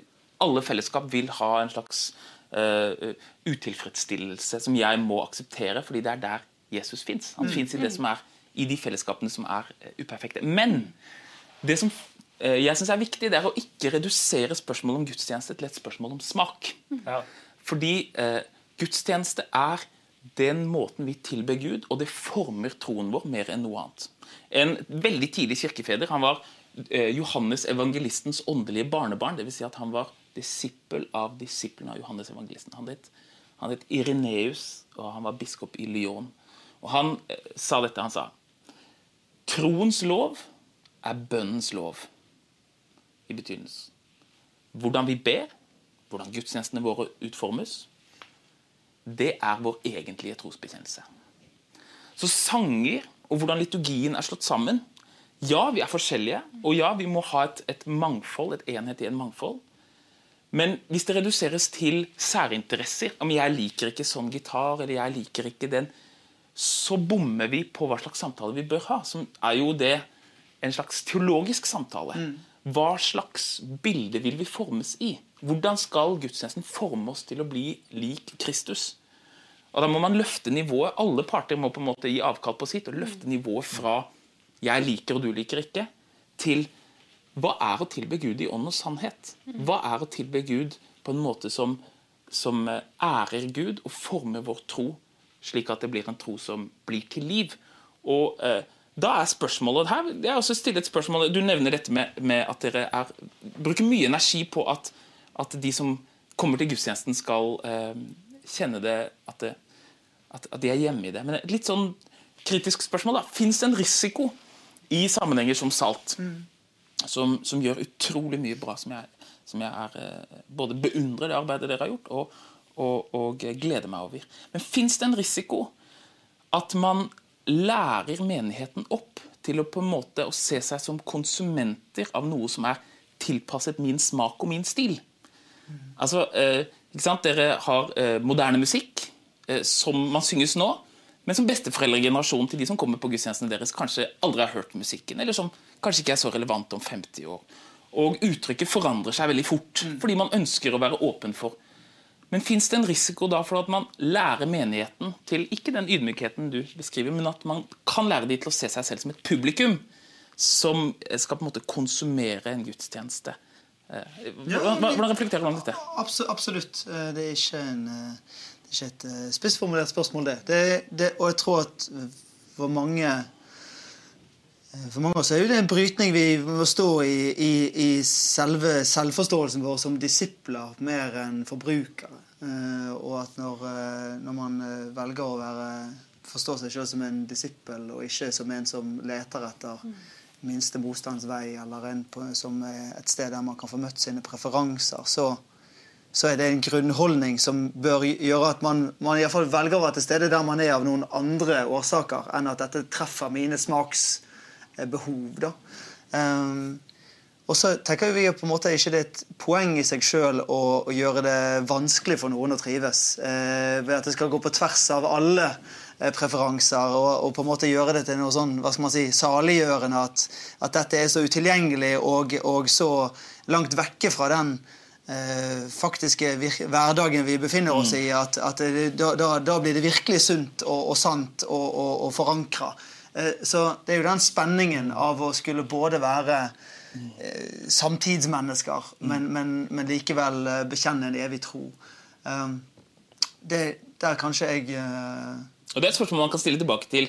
alle fellesskap vil ha en slags eh, utilfredsstillelse som jeg må akseptere, fordi det er der Jesus fins. Han fins i det som er i de fellesskapene som er eh, uperfekte. Men det som uh, jeg synes er viktig, det er å ikke redusere spørsmålet om gudstjeneste til et spørsmål om smak. Ja. Fordi uh, gudstjeneste er den måten vi tilber Gud, og det former troen vår mer enn noe annet. En veldig tidlig kirkefeder han var Johannes evangelistens åndelige barnebarn. Dvs. Si at han var disippel av disiplene av Johannes evangelisten. Han het, han het Ireneus, og han var biskop i Lyon. Og Han eh, sa dette. Han sa troens lov er bønnens lov i betydelse. Hvordan vi ber, hvordan gudstjenestene våre utformes, det er vår egentlige trosbekjennelse. Så sanger og hvordan liturgien er slått sammen Ja, vi er forskjellige, og ja, vi må ha et, et mangfold, et enhet i en mangfold. Men hvis det reduseres til særinteresser, om jeg liker ikke sånn gitar, eller jeg liker ikke den, så bommer vi på hva slags samtale vi bør ha. Som er jo det en slags teologisk samtale. Hva slags bilde vil vi formes i? Hvordan skal gudstjenesten forme oss til å bli lik Kristus? Og Da må man løfte nivået. Alle parter må på en måte gi avkall på sitt og løfte nivået fra 'jeg liker og du liker ikke' til hva er å tilbe Gud i ånd og sannhet? Hva er å tilbe Gud på en måte som, som ærer Gud og former vår tro, slik at det blir en tro som blir til liv? Og eh, da er spørsmålet her, jeg har også stillet et spørsmål, Du nevner dette med, med at dere er, bruker mye energi på at, at, de som kommer til gudstjenesten, skal eh, kjenne det at, det at, at, de er hjemme i det. Men et litt sånn kritisk spørsmål. da, Fins det en risiko i sammenhenger som salt, mm. Som, som, gjør utrolig mye bra, som jeg, som jeg er, eh, både beundrer det arbeidet dere har gjort, og, og, og gleder meg over. Men fins det en risiko at man lærer menigheten opp til å på en måte å se seg som konsumenter av noe som er tilpasset min smak og min stil. Altså, eh, ikke sant? Dere har eh, moderne musikk eh, som man synges nå, men som besteforeldregenerasjonen til de som kommer på gudstjenestene deres, kanskje aldri har hørt musikken, eller som kanskje ikke er så relevant om 50 år. Og uttrykket forandrer seg veldig fort, fordi man ønsker å være åpen for men fins det en risiko da for at man lærer menigheten til ikke den ydmykheten du beskriver, men at man kan lære de til å se seg selv som et publikum som skal på en måte konsumere en gudstjeneste? Eh, hvordan, hvordan reflekterer du om dette? Absolutt. Eh, det er ikke, en, eh, det er ikke et spissformulert spørsmål, det. det, det og jeg tror at for mange for mange av oss er det en brytning vi må stå i, i, i selve selvforståelsen vår som disipler mer enn forbrukere. Eh, og at når, eh, når man eh, velger å være, forstå seg selv som en disippel, og ikke som en som leter etter minste motstands vei, eller en på, som et sted der man kan få møtt sine preferanser, så, så er det en grunnholdning som bør gjøre at man, man i fall velger å være til stede der man er av noen andre årsaker enn at dette treffer mine smaksbehov. da. Um, og så tenker vi på en måte ikke det er et poeng i seg sjøl å, å, gjøre det vanskelig for noen å trives. Uh, ved at det skal gå på tvers av alle eh, preferanser og, og, på en måte gjøre det til noe sånn hva skal man si, saliggjørende at, at dette er så utilgjengelig og, og så langt vekke fra den eh, faktiske hverdagen vi befinner oss i, at, at det, da, da, blir det virkelig sunt og, og sant og, og forankra. Eh, så det er jo den spenningen av å skulle både være Eh, samtidsmennesker, men, men, men, likevel eh, bekjenne en evig tro. Um, det, der kanskje jeg. Og Det er et spørsmål man kan stille tilbake til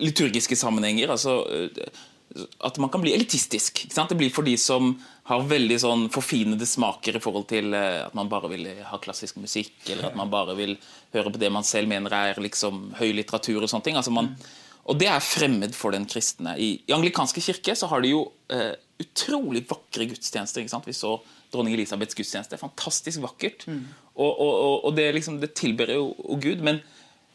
liturgiske sammenhenger. altså At man kan bli elitistisk. Det blir for de som har veldig sånn forfinede smaker i forhold til at man bare vil ha klassisk musikk, eller at man bare vil høre på det man selv mener er liksom høy litteratur. og sånne ting. Altså man, og det er fremmed for den kristne. I, i anglikanske kirke så har de jo eh, utrolig vakre gudstjenester. ikke sant? Vi så dronning Elisabeths gudstjeneste. Fantastisk vakkert. Mm. Og, og, og, det, liksom, det tilber jo Gud. Men,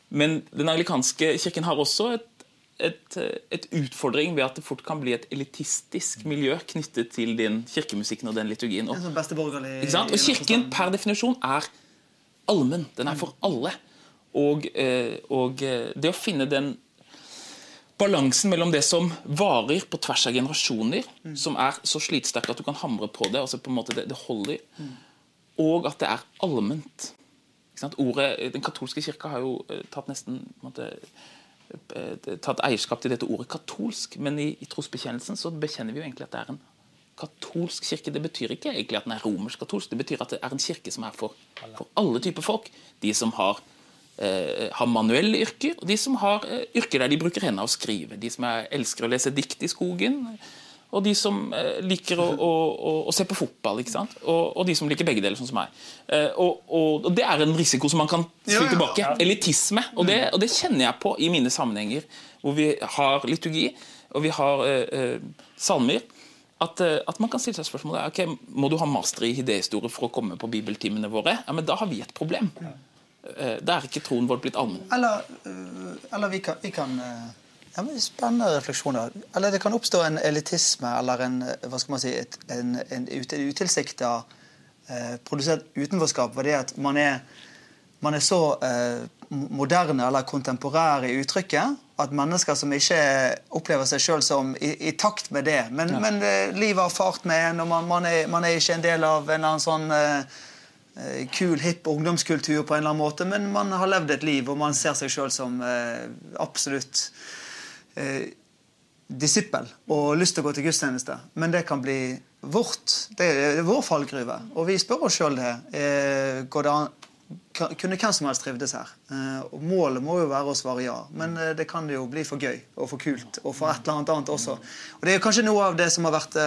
men, den anglikanske kirken har også et, et, et, utfordring ved at det fort kan bli et elitistisk miljø knyttet til den kirkemusikken og den liturgien. Og, sånn og kirken per definisjon er allmenn. Den er for alle. Og, eh, og eh, det å finne den balansen mellom det som varer på tvers av generasjoner, mm. som er så slitsterkt at du kan hamre på det, altså på en måte det, det holder, mm. og at det er allment. Ordet, den katolske kirka har jo uh, tatt nesten måte, uh, tatt eierskap til dette ordet katolsk, men i, i trosbekjennelsen så bekjenner vi jo egentlig at det er en katolsk kirke. Det betyr ikke egentlig at den er romersk-katolsk, det betyr at det er en kirke som er for, for alle typer folk. De som har eh, har manuelle yrker, og de som har eh, yrker der de bruker hendene og skrive. De som er, elsker å lese dikt i skogen, og de som eh, liker å, å, å, å, se på fotball. ikke sant? Og, og, de som liker begge deler, sånn som meg. Eh, og, og, Det er en risiko som man kan snu ja, ja, tilbake. Ja. Elitisme. Og det, og det, kjenner jeg på i mine sammenhenger, hvor vi har liturgi og vi har eh, salmer. At, at, man kan stille seg spørsmålet ok, Må du ha master i idéhistorie for å komme på bibeltimene våre? Ja, men Da har vi et problem. Eh, da er ikke troen vår blitt allmenn. Eller, eh, eller, vi kan, vi kan eh, ja, Spennende refleksjoner. Eller det kan oppstå en elitisme eller en, hva skal man si, et, en, en utilsikta eh, produsert utenforskap. Fordi at man er, man er så eh, moderne eller kontemporære i uttrykket at mennesker som ikke opplever seg sjøl som i, i, takt med det Men, ja. men livet har fart med en, og man, man, er, man, er, ikke en del av en eller annen sånn Eh, kul, hipp ungdomskultur på en eller annen måte, men man har levd et liv, og man ser seg sjøl som eh, absolutt eh, disippel og lyst til å gå til gudstjeneste. Men det kan bli vårt. Det er vår fallgruve. Og vi spør oss sjøl det. Eh, det an kunne hvem som helst trivdes her. Eh, og Målet må jo være å svare ja, men eh, det kan jo bli for gøy og for kult og for et eller annet annet også. Og Det er kanskje noe av det som har vært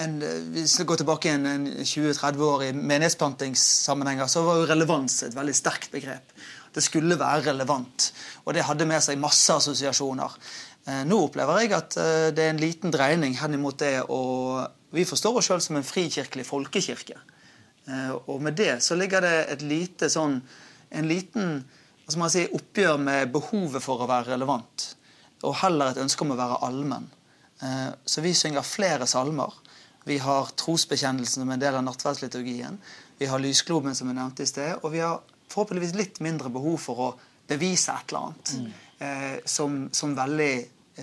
en, hvis vi går tilbake en, en 20-30 år i menighetsplantingssammenhenger, så var jo relevans et veldig sterkt begrep. Det skulle være relevant. Og det hadde med seg masse assosiasjoner. Eh, nå opplever jeg at eh, det er en liten dreining henimot det å Vi forstår oss sjøl som en frikirkelig folkekirke. Eh, og med det så ligger det et lite sånn En liten altså si, oppgjør med behovet for å være relevant. Og heller et ønske om å være allmenn. Så vi synger flere salmer vi har trosbekjennelsen som en del av nattverdsliturgien. Vi har lysgloben, som jeg nevnte i sted. Og vi har forhåpentligvis litt mindre behov for å bevise et eller annet mm. eh, som, som, veldig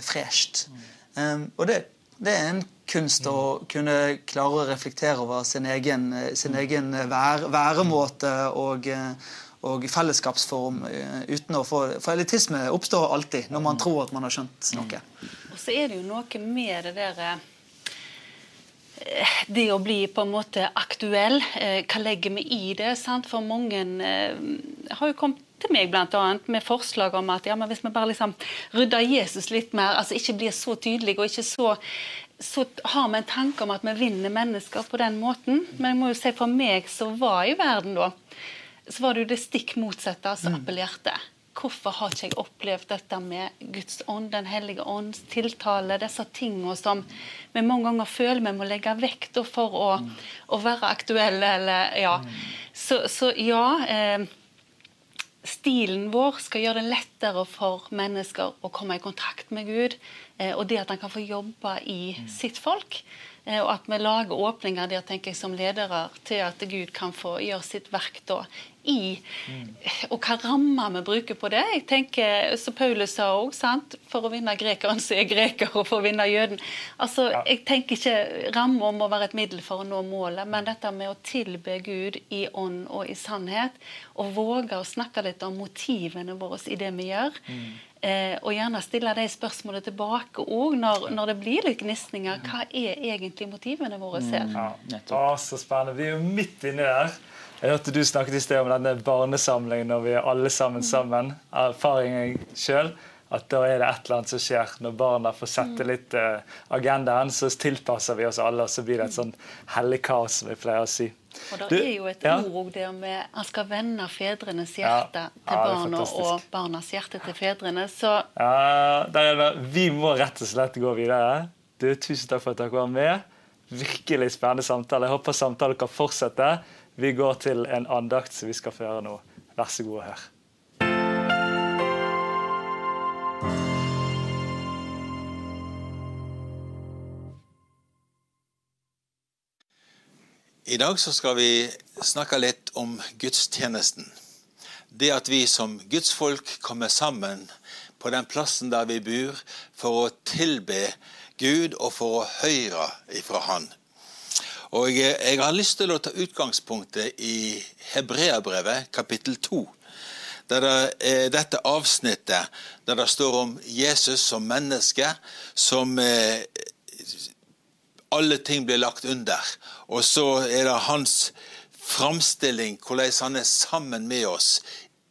fresht. Mm. Um, og det, det, er en kunst mm. å kunne klare å reflektere over sin egen, sin mm. egen vær, væremåte og, og fellesskapsform uh, uten å få For elitisme oppstår alltid når man mm. tror at man har skjønt noe. Og så er det jo noe med det der eh, det å bli på en måte aktuell, eh, hva legger vi i det? Sant? For mange eh, har jo kommet til meg blant annet, med forslag om at ja, men hvis vi bare liksom rydder Jesus litt mer, altså ikke blir så tydelig og ikke så så har vi en tanke om at vi vinner mennesker på den måten. Men jeg må jo si for meg som var i verden da, så var det jo det stikk motsatte som mm. appellerte. Hvorfor har ikke jeg opplevd dette med Guds ånd, Den hellige ånds tiltale, disse tingene som vi mange ganger føler vi må legge vekt for å, mm. å være aktuelle, eller ja. Mm. Så, så, ja. Eh, stilen vår skal gjøre det lettere for mennesker å komme i kontakt med Gud. Eh, og det at han kan få jobbe i mm. sitt folk. Eh, og at vi lager åpninger der tenker jeg som ledere til at Gud kan få gjøre sitt verk da i. Mm. Og hva rammer vi bruker på det? Jeg tenker, Som Paulus sa òg, for å vinne grekeren så er greker, og for å vinne jøden. Altså, ja. Jeg tenker ikke ramme må være et middel for å nå målet, men dette med å tilbe Gud i ånd og i sannhet, og våge å snakke litt om motivene våre i det vi gjør. Mm. Eh, og gjerne stille de spørsmålene tilbake òg når, når, det blir litt gnisninger. Hva er egentlig motivene våre her? Mm. Ja. Å, så spennende. Vi er jo midt inni der. Jeg hørte du snakket i sted om denne barnesamlingen når vi er alle sammen sammen. Erfaringen sjøl at da er det et eller annet som skjer. Når barna får sette mm. litt uh, agendaen, så tilpasser vi oss alle, og så blir det et sånn hellig kaos, som vi pleier å si. Og det er jo et ja. ord der med Han skal vende fedrenes hjerte ja. til barna og barnas hjerte til fedrene. Så ja, Vi må rett og slett gå videre. Du, tusen takk for at dere var med. Virkelig spennende samtale. Jeg håper samtalen kan fortsette. Vi går til en andakt som vi skal føre nå. Vær så god og hør. I dag så skal vi snakke litt om gudstjenesten. Det at vi som gudsfolk kommer sammen på den plassen der vi bor, for å tilbe Gud og for å høre ifra Han. Og Jeg har lyst til å ta utgangspunktet i Hebreabrevet kapittel 2. Der det er dette avsnittet der det står om Jesus som menneske, som eh, alle ting blir lagt under. Og så er det hans framstilling, hvordan han er sammen med oss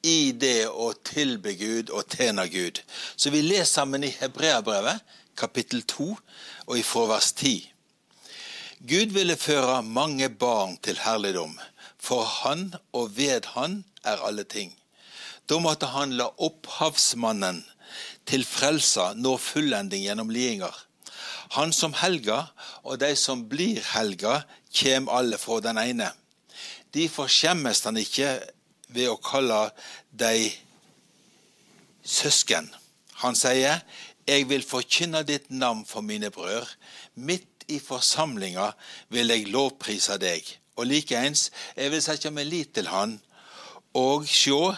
i det å tilbe Gud og tjene Gud. Så vi leser sammen i Hebreabrevet, kapittel 2, og ifra vers 10. Gud ville føre mange barn til herligdom. For han og ved han er alle ting. Da måtte han la opphavsmannen til frelsa nå fullending gjennom lidinger. Han som helga, og de som blir helga, kjem alle fra den ene. Derfor skjemmes han ikke ved å kalle de søsken. Han sier, Jeg vil forkynne ditt navn for mine brødre. Midt i forsamlinga vil jeg lovprise deg. Og likeens, jeg vil sette meg lit til Han. Og sjå,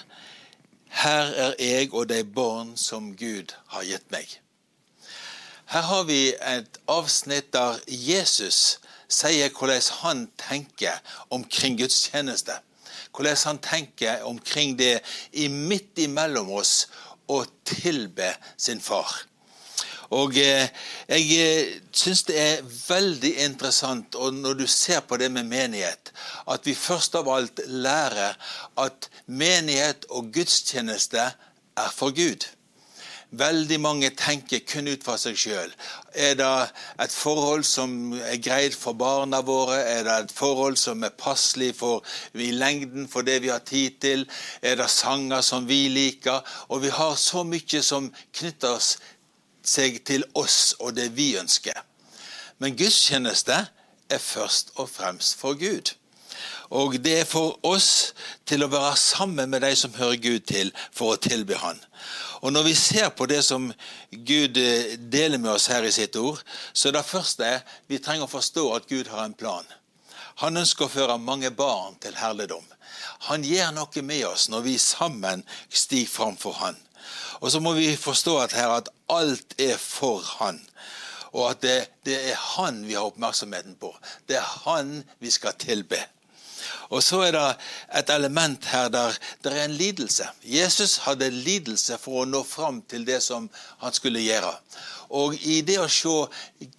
her er jeg og de barn som Gud har gitt meg. Her har vi et avsnitt der Jesus sier hvordan han tenker omkring gudstjeneste. Hvordan han tenker omkring det i midt imellom oss å tilbe sin far. Og eh, jeg eh, syns det er veldig interessant og når du ser på det med menighet, at vi først av alt lærer at menighet og gudstjeneste er for Gud. Veldig mange tenker kun ut fra seg sjøl. Er det et forhold som er greit for barna våre? Er det et forhold som er passelig for, i lengden for det vi har tid til? Er det sanger som vi liker? Og vi har så mye som knytter seg til oss og det vi ønsker. Men gudstjeneste er først og fremst for Gud. Og det er for oss til å være sammen med de som hører Gud til, for å tilby Han. Og Når vi ser på det som Gud eh, deler med oss her i sitt ord, så er det første vi trenger å forstå at Gud har en plan. Han ønsker å føre mange barn til herligdom. Han gjør noe med oss når vi sammen stiger fram for Han. Og så må vi forstå at her at alt er for Han. Og at det, det er Han vi har oppmerksomheten på. Det er Han vi skal tilbe. Og så er det et element her der det er en lidelse. Jesus hadde lidelse for å nå fram til det som han skulle gjøre. Og i det å se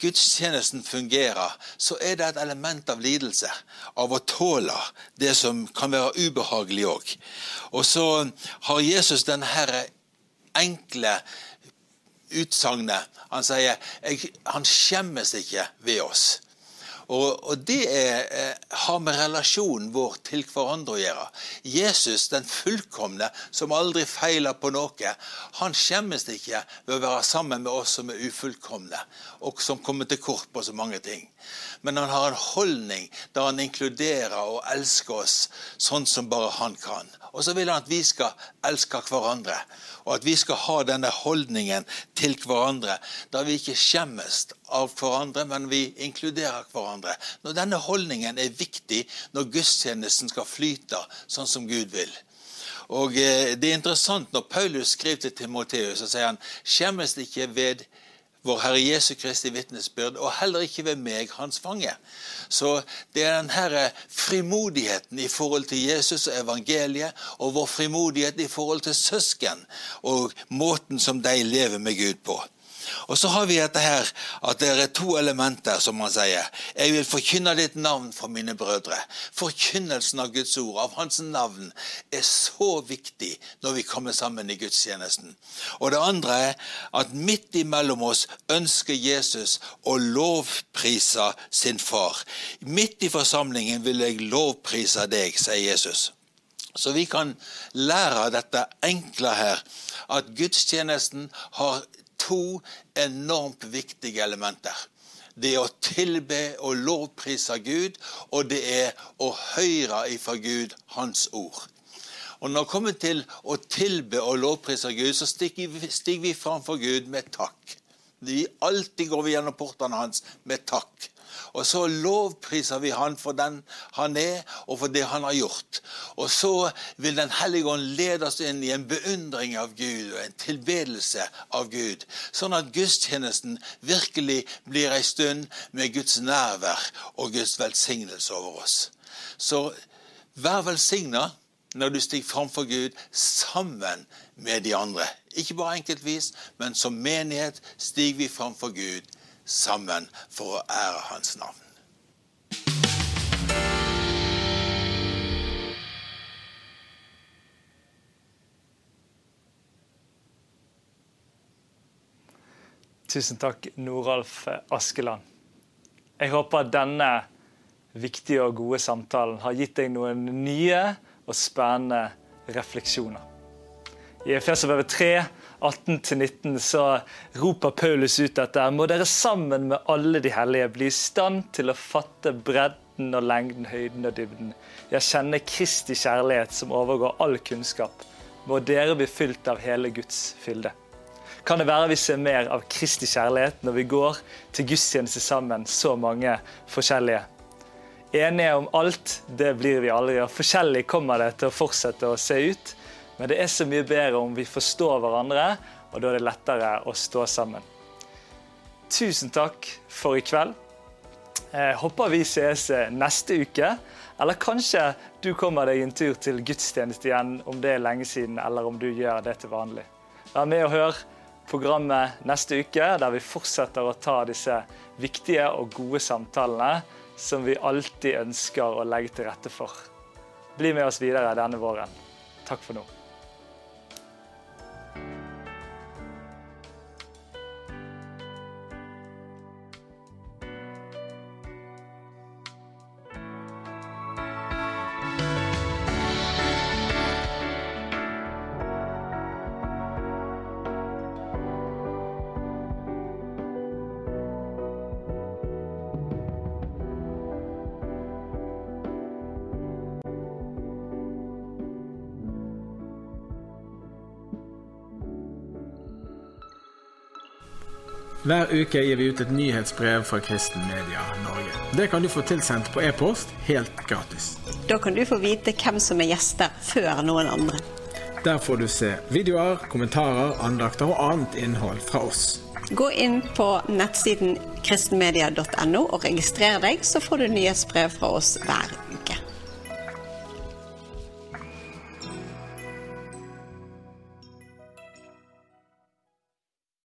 gudstjenesten fungere, så er det et element av lidelse. Av å tåle det som kan være ubehagelig òg. Og så har Jesus denne enkle utsagnet. Han sier han skjemmes ikke ved oss. Og, og det er, eh, har med relasjonen vår til hverandre å gjøre. Jesus, den fullkomne, som aldri feiler på noe, han skjemmes ikke ved å være sammen med oss som er ufullkomne, og som kommer til kort på så mange ting. Men han har en holdning der han inkluderer og elsker oss sånn som bare han kan. Og så vil han at vi skal elske hverandre og at vi skal ha denne holdningen til hverandre, der vi ikke skjemmes av hverandre, men vi inkluderer hverandre. Når denne holdningen er viktig når gudstjenesten skal flyte sånn som Gud vil. Og eh, Det er interessant når Paulus skriver til Timoteus, så sier han skjemmes ikke ved vår Herre Jesu Kristi vitnesbyrd, og heller ikke ved meg, hans fange. Så det er denne frimodigheten i forhold til Jesus og evangeliet, og vår frimodighet i forhold til søsken, og måten som de lever med Gud på. Og så har vi dette her, at det er to elementer, som han sier. Jeg vil forkynne ditt navn for mine brødre. Forkynnelsen av Guds ord, av Hans navn, er så viktig når vi kommer sammen i gudstjenesten. Og det andre er at midt imellom oss ønsker Jesus å lovprise sin far. Midt i forsamlingen vil jeg lovprise deg, sier Jesus. Så vi kan lære av dette enkle her, at gudstjenesten har to enormt viktige elementer. Det er å tilbe og lovprise Gud, og det er å høre ifra Gud Hans ord. Og Når det kommer til å tilbe og lovprise Gud, så stiger vi, stiger vi framfor Gud med takk. Vi alltid går vi gjennom portene hans med takk. Og så lovpriser vi han for den han er, og for det han har gjort. Og så vil Den hellige ånd lede oss inn i en beundring av Gud og en tilbedelse av Gud. Sånn at gudstjenesten virkelig blir ei stund med Guds nærvær og Guds velsignelse over oss. Så vær velsigna når du stiger framfor Gud sammen med de andre. Ikke bare enkeltvis, men som menighet stiger vi framfor Gud sammen for å ære hans navn. Tusen takk, Noralf Askeland. Jeg håper denne viktige og gode samtalen har gitt deg noen nye og spennende refleksjoner. I Efeserbrevet 3 18-19 så roper Paulus ut dette. Må dere sammen med alle de hellige bli i stand til å fatte bredden og lengden, høyden og dybden. Jeg kjenner Kristi kjærlighet som overgår all kunnskap. Må dere bli fylt av hele Guds fylde kan det være vi ser mer av Kristi kjærlighet når vi går til gudstjeneste sammen, så mange forskjellige. Enige om alt, det blir vi aldri. og Forskjellig kommer det til å fortsette å se ut. Men det er så mye bedre om vi forstår hverandre, og da er det lettere å stå sammen. Tusen takk for i kveld. Jeg håper vi ses neste uke. Eller kanskje du kommer deg en tur til gudstjeneste igjen om det er lenge siden, eller om du gjør det til vanlig. Vær med og hør programmet neste uke, der vi fortsetter å ta disse viktige og gode samtalene som vi alltid ønsker å legge til rette for. Bli med oss videre denne våren. Takk for nå. Hver uke gir vi ut et nyhetsbrev fra Kristen Media Norge. Det kan du få tilsendt på e-post helt gratis. Da kan du få vite hvem som er gjester før noen andre. Der får du se videoer, kommentarer, andakter og annet innhold fra oss. Gå inn på nettsiden kristenmedia.no og registrer deg, så får du nyhetsbrev fra oss hver